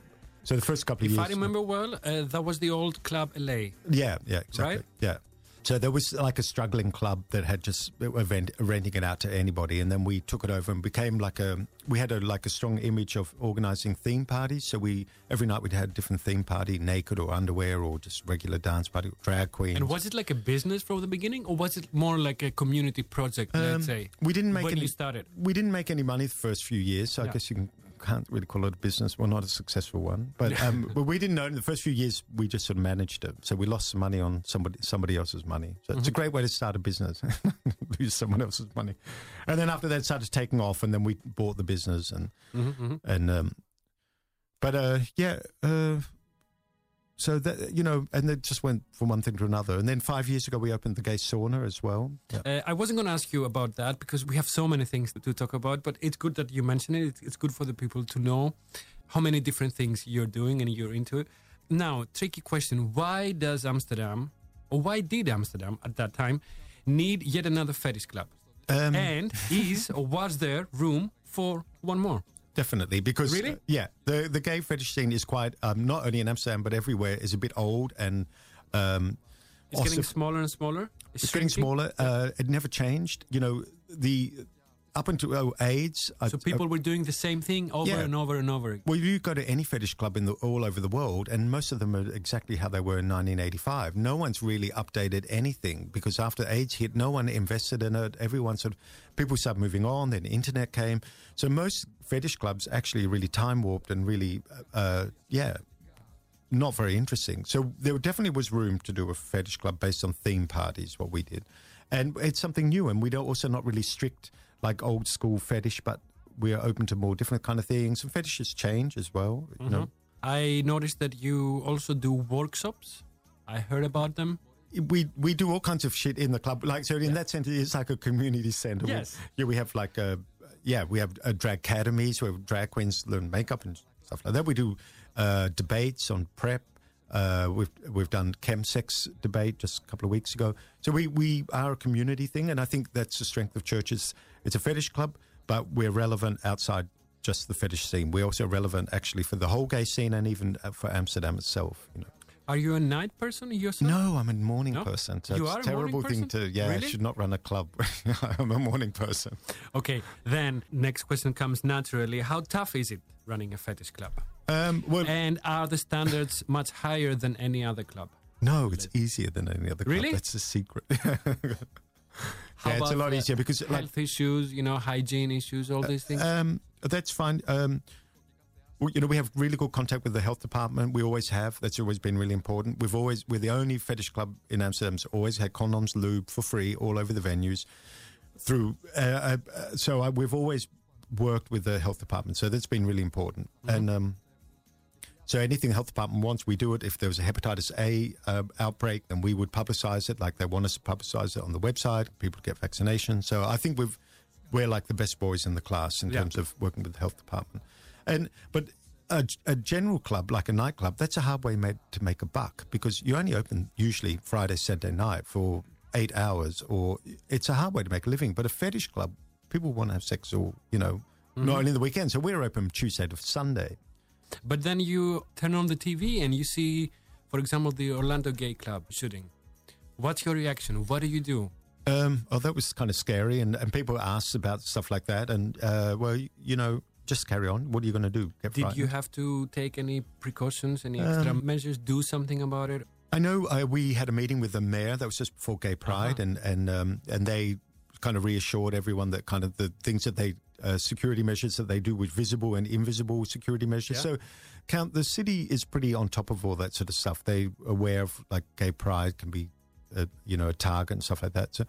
Speaker 3: So the first couple of
Speaker 1: If
Speaker 3: years.
Speaker 1: If I remember well, uh, that was the old Club LA.
Speaker 3: Yeah, yeah, exactly.
Speaker 1: Right?
Speaker 3: Yeah. So there was like a struggling club that had just event, renting it out to anybody, and then we took it over and became like a. We had a like a strong image of organizing theme parties. So we every night we'd had a different theme party, naked or underwear, or just regular dance party, drag queen.
Speaker 1: And was it like a business from the beginning, or was it more like a community project?
Speaker 3: Um,
Speaker 1: let's say
Speaker 3: we didn't make
Speaker 1: when
Speaker 3: any.
Speaker 1: you started.
Speaker 3: We didn't make any money the first few years, so I guess you can, can't really call it a business. Well, not a successful one, but um, <laughs> but we didn't know. In the first few years, we just sort of managed it, so we lost some money on somebody somebody else's money. So
Speaker 1: Mm-hmm.
Speaker 3: it's a great way to start a business, <laughs> lose someone else's money, and then after that, it started taking off, and then we bought the business, and
Speaker 1: Mm-hmm,
Speaker 3: and um, but uh, yeah. Uh, so that you know, and it just went from one thing to another. And then five years ago, we opened the gay sauna as well. Yeah.
Speaker 1: Uh, I wasn't going to ask you about that because we have so many things to talk about, but it's good that you mention it. It's, it's good for the people to know how many different things you're doing and you're into it. Now, tricky question why does Amsterdam, or why did Amsterdam at that time, need yet another fetish club?
Speaker 3: Um,
Speaker 1: and is or was there room for one more?
Speaker 3: Definitely, because
Speaker 1: Really?
Speaker 3: uh, yeah, the the gay fetish scene is quite um, not only in Amsterdam but everywhere is a bit old and um,
Speaker 1: It's
Speaker 3: also-
Speaker 1: getting smaller and smaller.
Speaker 3: it's getting smaller. Uh, it never changed. You know, the up until AIDS. uh,
Speaker 1: So people were doing the same thing over
Speaker 3: Yeah.
Speaker 1: and over and over again.
Speaker 3: well, you go to any fetish club in the, all over the world, and most of them are exactly how they were in 1985. No one's really updated anything because after AIDS hit, no one invested in it. Everyone sort of people started moving on. Then internet came, so most fetish clubs actually really time warped and really, uh, yeah, not very interesting. So there definitely was room to do a fetish club based on theme parties. What we did, and it's something new, and we're also not really strict like old school fetish, but we are open to more different kind of things. And fetishes change as well. You know,
Speaker 1: I noticed that you also do workshops. I heard about them.
Speaker 3: we we do all kinds of shit in the club. Like so, in that sense, it's like a community center. We-
Speaker 1: Yes.
Speaker 3: yeah, we have like a yeah, we have uh, drag academies where drag queens learn makeup and stuff like that. We do uh, debates on PrEP. Uh, we've we've done chemsex debate just a couple of weeks ago. So we we are a community thing, and I think that's the strength of churches. It's a fetish club, but we're relevant outside just the fetish scene. We're also relevant actually for the whole gay scene and even uh, for Amsterdam itself. You know.
Speaker 1: Are you a night person yourself?
Speaker 3: No, I'm a morning
Speaker 1: No?
Speaker 3: person. So
Speaker 1: You
Speaker 3: it's
Speaker 1: are
Speaker 3: a terrible thing to. Yeah, I should not run a club. <laughs> I'm a morning person.
Speaker 1: Okay, then next question comes naturally. How tough is it running a fetish club?
Speaker 3: Um, well,
Speaker 1: And are the standards <laughs> much higher than any other club?
Speaker 3: no, it's easier than any other club.
Speaker 1: Really?
Speaker 3: That's a secret. <laughs> Yeah, it's a lot easier because, like-
Speaker 1: health issues, you know, hygiene issues, all these things.
Speaker 3: um, that's fine. Um, you know, we have really good contact with the health department. We always have. That's always been really important. We've always we're the only fetish club in Amsterdam that's always had condoms, lube for free all over the venues. Through uh, uh, uh, so I, we've always worked with the health department. So that's been really important. And um, so anything the health department wants, we do it. If there was a hepatitis A uh, outbreak, then we would publicize it. Like they want us to publicize it on the website. People get vaccination. So I think we've we're like the best boys in the class in
Speaker 1: Yeah.
Speaker 3: terms of working with the health department. And but a, a general club like a nightclub, that's a hard way made to make a buck because you only open usually Friday, Saturday night for eight hours, or it's a hard way to make a living. But a fetish club, people want to have sex, or you know, not only the weekend. So we're open Tuesday to Sunday.
Speaker 1: But then you turn on the TV and you see, for example, the Orlando Gay Club shooting. What's your reaction? What do you do?
Speaker 3: Um, oh, that was kind of scary, and, and people asked about stuff like that, and uh, well, you, know, just carry on. What are you going to do? Get
Speaker 1: Did you have to take any precautions, any extra
Speaker 3: Um,
Speaker 1: measures, do something about it?
Speaker 3: I know uh, we had a meeting with the mayor. That was just before Gay Pride,
Speaker 1: Uh-huh.
Speaker 3: and and um, and they kind of reassured everyone that kind of the things that they uh, security measures that they do with visible and invisible security measures.
Speaker 1: Yeah.
Speaker 3: So, count the city is pretty on top of all that sort of stuff. They aware of like Gay Pride can be, uh, you know, a target and stuff like that. So.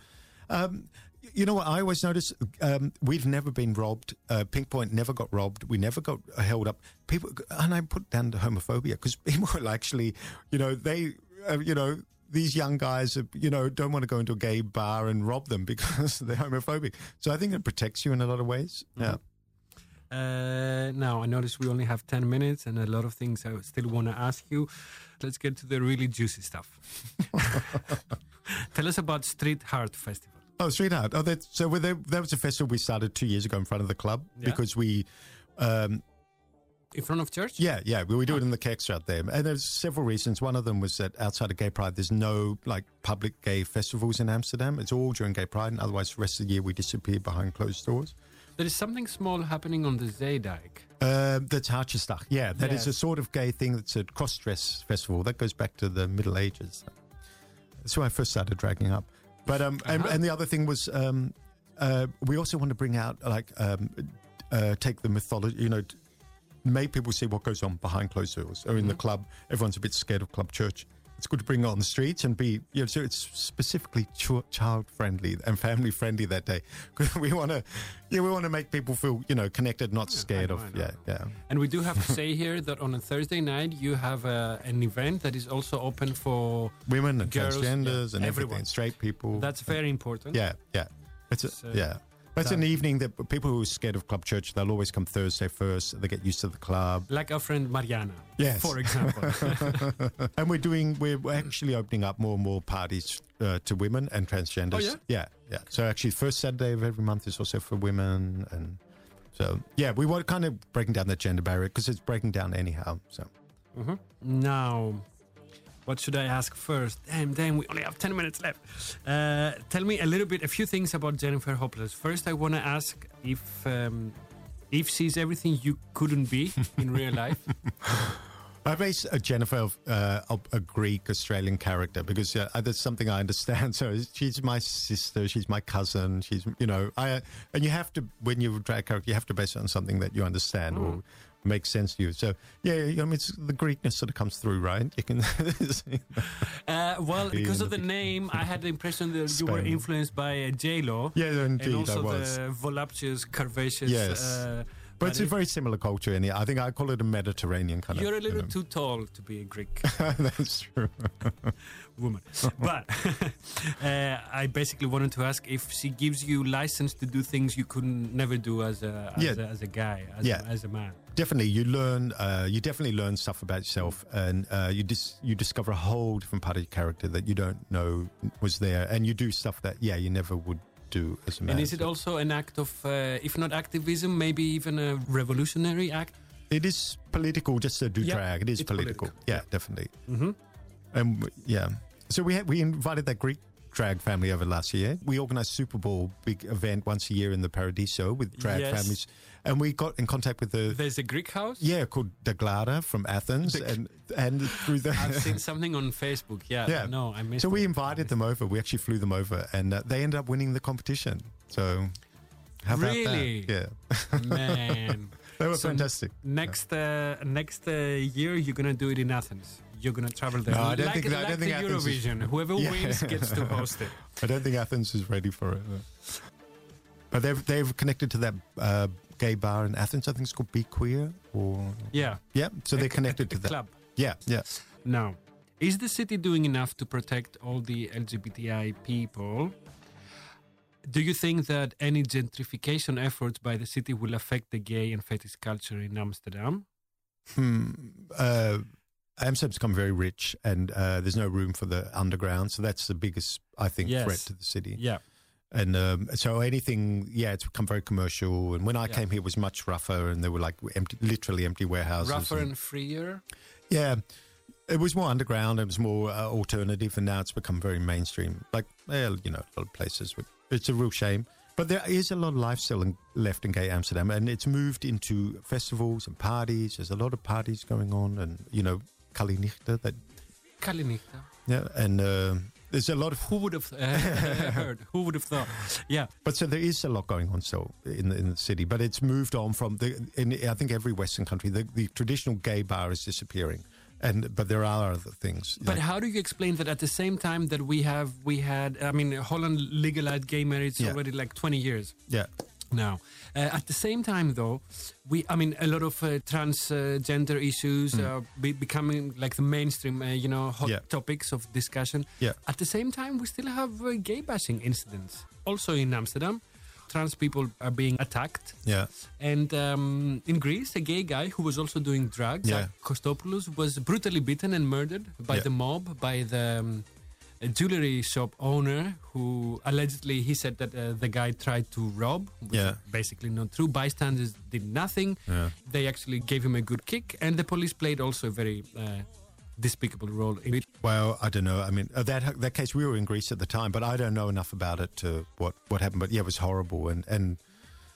Speaker 3: Um, you know what I always notice? Um, we've never been robbed. Uh, Pink Point never got robbed. We never got held up. People, and I put down the homophobia because <laughs> people will actually, you know, they, uh, you know, these young guys, uh, you know, don't want to go into a gay bar and rob them <laughs> because they're homophobic. So I think it protects you in a lot of ways. Yeah.
Speaker 1: Uh, now, I notice we only have 10 minutes and a lot of things I still want to ask you. Let's get to the really juicy stuff. <laughs> Tell us about Street Heart Festival.
Speaker 3: Oh, Street Art. Oh, that, so that, that was a festival we started two years ago in front of the club
Speaker 1: Yeah.
Speaker 3: because we, um,
Speaker 1: In front of church?
Speaker 3: yeah, yeah, we, we do it in the Kerkstraat there. And there's several reasons. One of them was that outside of Gay Pride, there's no like public gay festivals in Amsterdam. It's all during Gay Pride, and otherwise, the rest of the year we disappear behind closed doors.
Speaker 1: There is something small happening on the Zeedijk.
Speaker 3: Uh, that's Hartjesdag. Yeah, that is
Speaker 1: Yes.
Speaker 3: a sort of gay thing that's a cross dress festival. That goes back to the Middle Ages. That's where I first started dragging up. But um, and,
Speaker 1: Uh-huh.
Speaker 3: and the other thing was um, uh, we also want to bring out like um, uh, take the mythology, you know, make people see what goes on behind closed doors or in
Speaker 1: Mm-hmm.
Speaker 3: the club. Everyone's a bit scared of club church. It's good to bring it on the streets and be, you know, so it's specifically ch- child friendly and family friendly that day. <laughs> 'Cause we want to, yeah, we want to make people feel, you know, connected, not scared
Speaker 1: know,
Speaker 3: of, yeah, yeah.
Speaker 1: And we do have to <laughs> say here that on a Thursday night, you have a, an event that is also open for.
Speaker 3: women and
Speaker 1: Girls,
Speaker 3: transgenders
Speaker 1: yeah,
Speaker 3: and
Speaker 1: everyone.
Speaker 3: everything, straight people.
Speaker 1: That's very important.
Speaker 3: yeah, yeah. It's a,
Speaker 1: So-
Speaker 3: yeah. But it's
Speaker 1: so-
Speaker 3: an evening that people who are scared of club church, they'll always come Thursday first. They get used to the club.
Speaker 1: Like our friend Mariana,
Speaker 3: Yes.
Speaker 1: for example. <laughs>
Speaker 3: And we're doing, we're actually opening up more and more parties uh, to women and transgenders.
Speaker 1: Oh, yeah?
Speaker 3: Yeah, yeah. So actually, first Saturday of every month is also for women. And so, yeah, we were kind of breaking down that gender barrier because it's breaking down anyhow. So,
Speaker 1: now, what should I ask first? Damn, damn, we only have 10 minutes left. Uh, tell me a little bit, a few things about Jennifer Hopelezz. First, I want to ask if. Um, if she's everything you couldn't be in real life, <laughs>
Speaker 3: I base uh, Jennifer uh, of a Greek Australian character because uh, that's something I understand. <laughs> So she's my sister, she's my cousin, she's you know I and you have to when you drag a character you have to base it on something that you understand or makes sense to you. So yeah, I mean it's the Greekness sort of comes through, right? You can <laughs>
Speaker 1: uh, well, because of the
Speaker 3: the
Speaker 1: name, I had the impression that you were influenced by uh, J Lo.
Speaker 3: yeah, indeed
Speaker 1: and also
Speaker 3: I was.
Speaker 1: the voluptuous, curvaceous.
Speaker 3: Yes.
Speaker 1: Uh,
Speaker 3: but it's a very similar culture, In and I think I call it a Mediterranean kind of
Speaker 1: You're a
Speaker 3: of. you
Speaker 1: little
Speaker 3: know.
Speaker 1: too tall to be a Greek <laughs>
Speaker 3: That's true. <laughs>
Speaker 1: woman. but <laughs> uh, I basically wanted to ask if she gives you license to do things you couldn't never do as a as,
Speaker 3: Yeah.
Speaker 1: a, as a guy, as,
Speaker 3: Yeah.
Speaker 1: a, as a man.
Speaker 3: definitely you learn uh, you definitely learn stuff about yourself and uh, you dis- you discover a whole different part of your character that you don't know was there and you do stuff that yeah you never would do as a man
Speaker 1: And is it also an act of, uh, if not activism, maybe even a revolutionary act?
Speaker 3: it is political just to do
Speaker 1: Yeah,
Speaker 3: drag it is political.
Speaker 1: political.
Speaker 3: yeah definitely
Speaker 1: Mm-hmm.
Speaker 3: and yeah so we had, we invited that Greek drag family over last year we organized Super Bowl big event once a year in the Paradiso with drag
Speaker 1: Yes.
Speaker 3: families and we got in contact with the
Speaker 1: There's a Greek house.
Speaker 3: yeah called Daglada from Athens
Speaker 1: The-
Speaker 3: and and through the
Speaker 1: I've seen <laughs> something on Facebook. Yeah,
Speaker 3: Yeah.
Speaker 1: no, I missed.
Speaker 3: So we invited them over. We actually flew them over, and uh, they ended up winning the competition. So, how about
Speaker 1: Really?
Speaker 3: that? Yeah,
Speaker 1: Man, <laughs>
Speaker 3: they were
Speaker 1: So
Speaker 3: fantastic.
Speaker 1: next uh, next uh, year you're gonna do it in Athens. You're gonna travel there.
Speaker 3: No, I don't
Speaker 1: like,
Speaker 3: think- I
Speaker 1: like
Speaker 3: don't
Speaker 1: the
Speaker 3: think Athens is-
Speaker 1: Eurovision. <laughs> Whoever
Speaker 3: Yeah.
Speaker 1: wins gets to host it. <laughs>
Speaker 3: I don't think Athens is ready for it. But they've they've connected to that uh, gay bar in Athens. I think it's called Be Queer, or
Speaker 1: Yeah.
Speaker 3: yeah. So they're
Speaker 1: A-
Speaker 3: connected
Speaker 1: a,
Speaker 3: to
Speaker 1: a
Speaker 3: that.
Speaker 1: club.
Speaker 3: Yeah, yeah.
Speaker 1: Now, is the city doing enough to protect all the LGBTI people? Do you think that any gentrification efforts by the city will affect the gay and fetish culture in Amsterdam?
Speaker 3: Hmm. Uh, Amsterdam's become very rich, and uh, there's no room for the underground. So that's the biggest, I think,
Speaker 1: Yes.
Speaker 3: threat to the city.
Speaker 1: Yeah.
Speaker 3: And um, so anything, yeah, it's become very commercial. And when I
Speaker 1: Yeah.
Speaker 3: came here, it was much rougher, and there were like empty, literally empty warehouses.
Speaker 1: Rougher
Speaker 3: and-
Speaker 1: and freer?
Speaker 3: yeah, it was more underground. It was more uh, alternative, and now it's become very mainstream. Like, well, you know, a lot of places. With, it's a real shame. But there is a lot of lifestyle in, left in gay Amsterdam, and it's moved into festivals and parties. There's a lot of parties going on, and you know, Kalinichte, that
Speaker 1: Kalinita.
Speaker 3: yeah, and uh, there's a lot of
Speaker 1: Who would have uh, <laughs> heard? Who would have thought? Yeah.
Speaker 3: But so there is a lot going on still in the, in the city, but it's moved on from the. In I think every Western country, the, the traditional gay bar is disappearing, and but there are other things.
Speaker 1: But
Speaker 3: like-
Speaker 1: how do you explain that at the same time that we have, we had, I mean, Holland legalized gay marriage
Speaker 3: Yeah.
Speaker 1: already like 20 years
Speaker 3: yeah,
Speaker 1: now. Uh, at the same time, though, we, I mean, a lot of uh, transgender issues are be- becoming like the mainstream, uh, you know, hot.
Speaker 3: Yeah.
Speaker 1: topics of discussion.
Speaker 3: Yeah.
Speaker 1: At the same time, we still have uh, gay bashing incidents, also in Amsterdam. trans people are being attacked.
Speaker 3: Yeah.
Speaker 1: And um, in Greece, a gay guy who was also doing drugs,
Speaker 3: Yeah.
Speaker 1: Kostopoulos, was brutally beaten and murdered by
Speaker 3: Yeah.
Speaker 1: the mob, by the um, a jewelry shop owner who allegedly he said that uh, the guy tried to rob, which
Speaker 3: Yeah.
Speaker 1: is basically not true. Bystanders did nothing.
Speaker 3: Yeah.
Speaker 1: They actually gave him a good kick, and the police played also a very uh, despicable role in it.
Speaker 3: Well, I don't know. I mean, uh, that that case we were in Greece at the time, but I don't know enough about it to what what happened. But yeah, it was horrible, and and.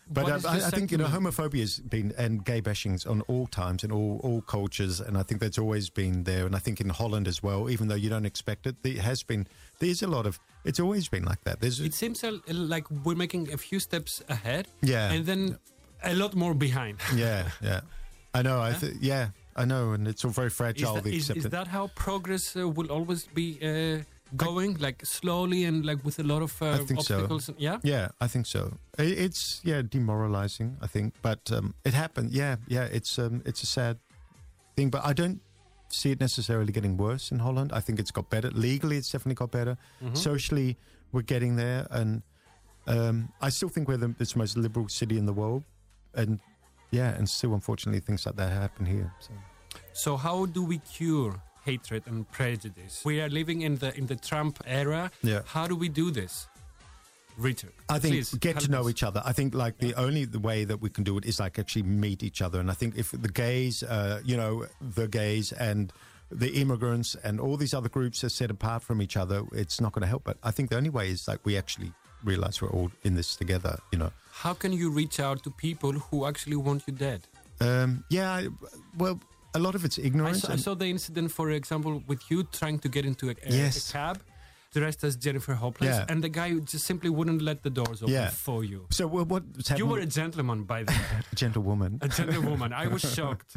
Speaker 3: But uh, I, I think you know homophobia has been and gay bashings on all times in all all cultures, and I think that's always been there. And I think in Holland as well, even though you don't expect it, there has been. There's a lot of. It's always been like that. There's
Speaker 1: It seems like we're making a few steps ahead,
Speaker 3: Yeah.
Speaker 1: and then a lot more behind. <laughs>
Speaker 3: yeah, yeah. I know. I th- yeah, I know, and it's all very
Speaker 1: Is
Speaker 3: fragile.
Speaker 1: that, is, is that how progress uh, will always be uh, going, like slowly and like with a lot of uh,
Speaker 3: I think so.
Speaker 1: obstacles? and- Yeah.
Speaker 3: Yeah, I think so. I- It's yeah demoralizing. I think, but um, it happened. Yeah, yeah. It's um, it's a sad thing, but I don't see it necessarily getting worse in Holland. I think it's got better legally. It's definitely got better.
Speaker 1: Mm-hmm.
Speaker 3: Socially, we're getting there, and um, I still think we're the it's the most liberal city in the world, and yeah, and still unfortunately things like that happen here. So.
Speaker 1: So how do we cure hatred and prejudice? We are living in the in the Trump era.
Speaker 3: Yeah.
Speaker 1: How do we do this, Richard?
Speaker 3: I think
Speaker 1: please
Speaker 3: get to know
Speaker 1: us.
Speaker 3: each other. I think like the only the way that we can do it is like actually meet each other. And I think if the gays, uh, you know, the gays and the immigrants and all these other groups are set apart from each other, it's not going to help. But I think the only way is like we actually realize we're all in this together. You know.
Speaker 1: How can you reach out to people who actually want you dead?
Speaker 3: Um, yeah. Well, a lot of it's
Speaker 1: I
Speaker 3: ignorance.
Speaker 1: saw, I saw the incident, for example, with you trying to get into a, a-
Speaker 3: Yes.
Speaker 1: a cab dressed as Jennifer Hopelezz,
Speaker 3: Yeah.
Speaker 1: and the guy just simply wouldn't let the doors open
Speaker 3: Yeah.
Speaker 1: for you.
Speaker 3: so what's happened?
Speaker 1: You were a gentleman, by the way. <laughs>
Speaker 3: a gentlewoman.
Speaker 1: A gentlewoman. I was shocked.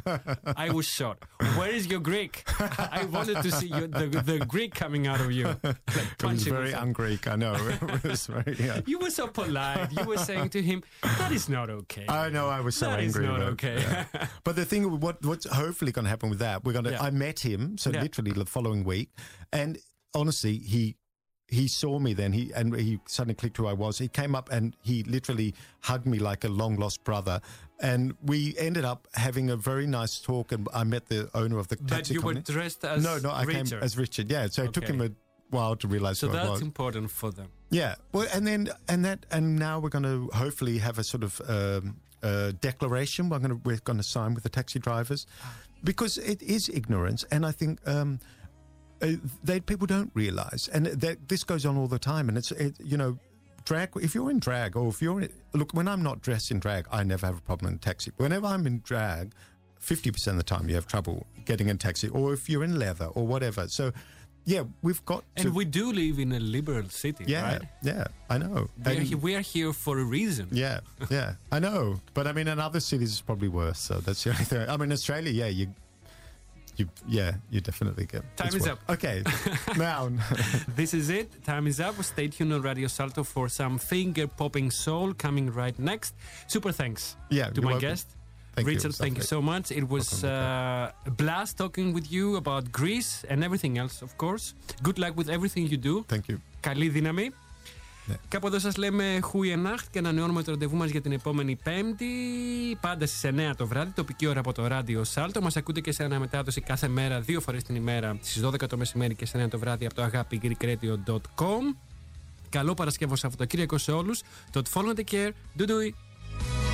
Speaker 1: I was shocked. Where is your Greek? <laughs> I wanted to see you, the, the Greek coming out of you. <laughs> Like
Speaker 3: It was very un-Greek. I know. it was very. Yeah.
Speaker 1: You were so polite. You were saying to him, "That is not okay."
Speaker 3: I know. I was so
Speaker 1: That is
Speaker 3: angry.
Speaker 1: not
Speaker 3: about it.
Speaker 1: okay.
Speaker 3: But the thing, what what's hopefully going to happen with that, we're going to.
Speaker 1: Yeah.
Speaker 3: I met him, so
Speaker 1: Yeah.
Speaker 3: literally the following week, and honestly, he he saw me then. He and he suddenly clicked who I was. He came up and he literally hugged me like a long lost brother, and we ended up having a very nice talk. And I met the owner of the
Speaker 1: but
Speaker 3: taxi
Speaker 1: you were
Speaker 3: company.
Speaker 1: dressed as
Speaker 3: no, no, I
Speaker 1: Richard.
Speaker 3: came as Richard. Yeah, so it took him a while to realize
Speaker 1: so
Speaker 3: who I
Speaker 1: that's
Speaker 3: was.
Speaker 1: important for them.
Speaker 3: Yeah. Well, and then and that and now we're going to hopefully have a sort of um, uh, declaration. We're going to we're going to sign with the taxi drivers because it is ignorance, and I think. Um, uh, they people don't realize, and that this goes on all the time. And it's it, you know, drag. If you're in drag, or if you're in, look, when I'm not dressed in drag, I never have a problem in a taxi. Whenever I'm in drag, fifty percent of the time you have trouble getting in taxi, or if you're in leather or whatever. So, yeah, we've got to.
Speaker 1: And we do live in a liberal city,
Speaker 3: yeah,
Speaker 1: right?
Speaker 3: yeah, I know.
Speaker 1: We are,
Speaker 3: And-
Speaker 1: we are here for a reason.
Speaker 3: yeah, yeah, I know. But I mean, in other cities, it's probably worse. So that's the only thing. I mean, Australia, yeah, you, you, yeah, you definitely get.
Speaker 1: Time
Speaker 3: it's
Speaker 1: is
Speaker 3: worse.
Speaker 1: up.
Speaker 3: Okay, <laughs> now, <laughs>
Speaker 1: This is it. Time is up. Stay tuned on Radio Salto for some finger popping soul coming right next. Super thanks
Speaker 3: yeah,
Speaker 1: to
Speaker 3: you're
Speaker 1: my
Speaker 3: welcome.
Speaker 1: guest.
Speaker 3: Thank you,
Speaker 1: Richard, thank you
Speaker 3: Sophie.
Speaker 1: so much. It was uh, a blast talking with you about Greece and everything else, of course. Good luck with everything you do.
Speaker 3: Thank you.
Speaker 1: Καλή δύναμη.
Speaker 3: Ναι.
Speaker 1: Κάπου εδώ σας λέμε Χούιεναχτ και ανανεώνουμε το ραντεβού μας για την επόμενη Πέμπτη, πάντα στις 9 το βράδυ, τοπική ώρα από το ράδιο Σάλτο. Μας ακούτε και σε αναμετάδοση κάθε μέρα, δύο φορές την ημέρα, στις 12 το μεσημέρι και στις 9 το βράδυ από το agapigreekradio.com. Καλό Παρασκευό Σαββατοκύριακο σε όλους. Tot volgende keer. Doei doei.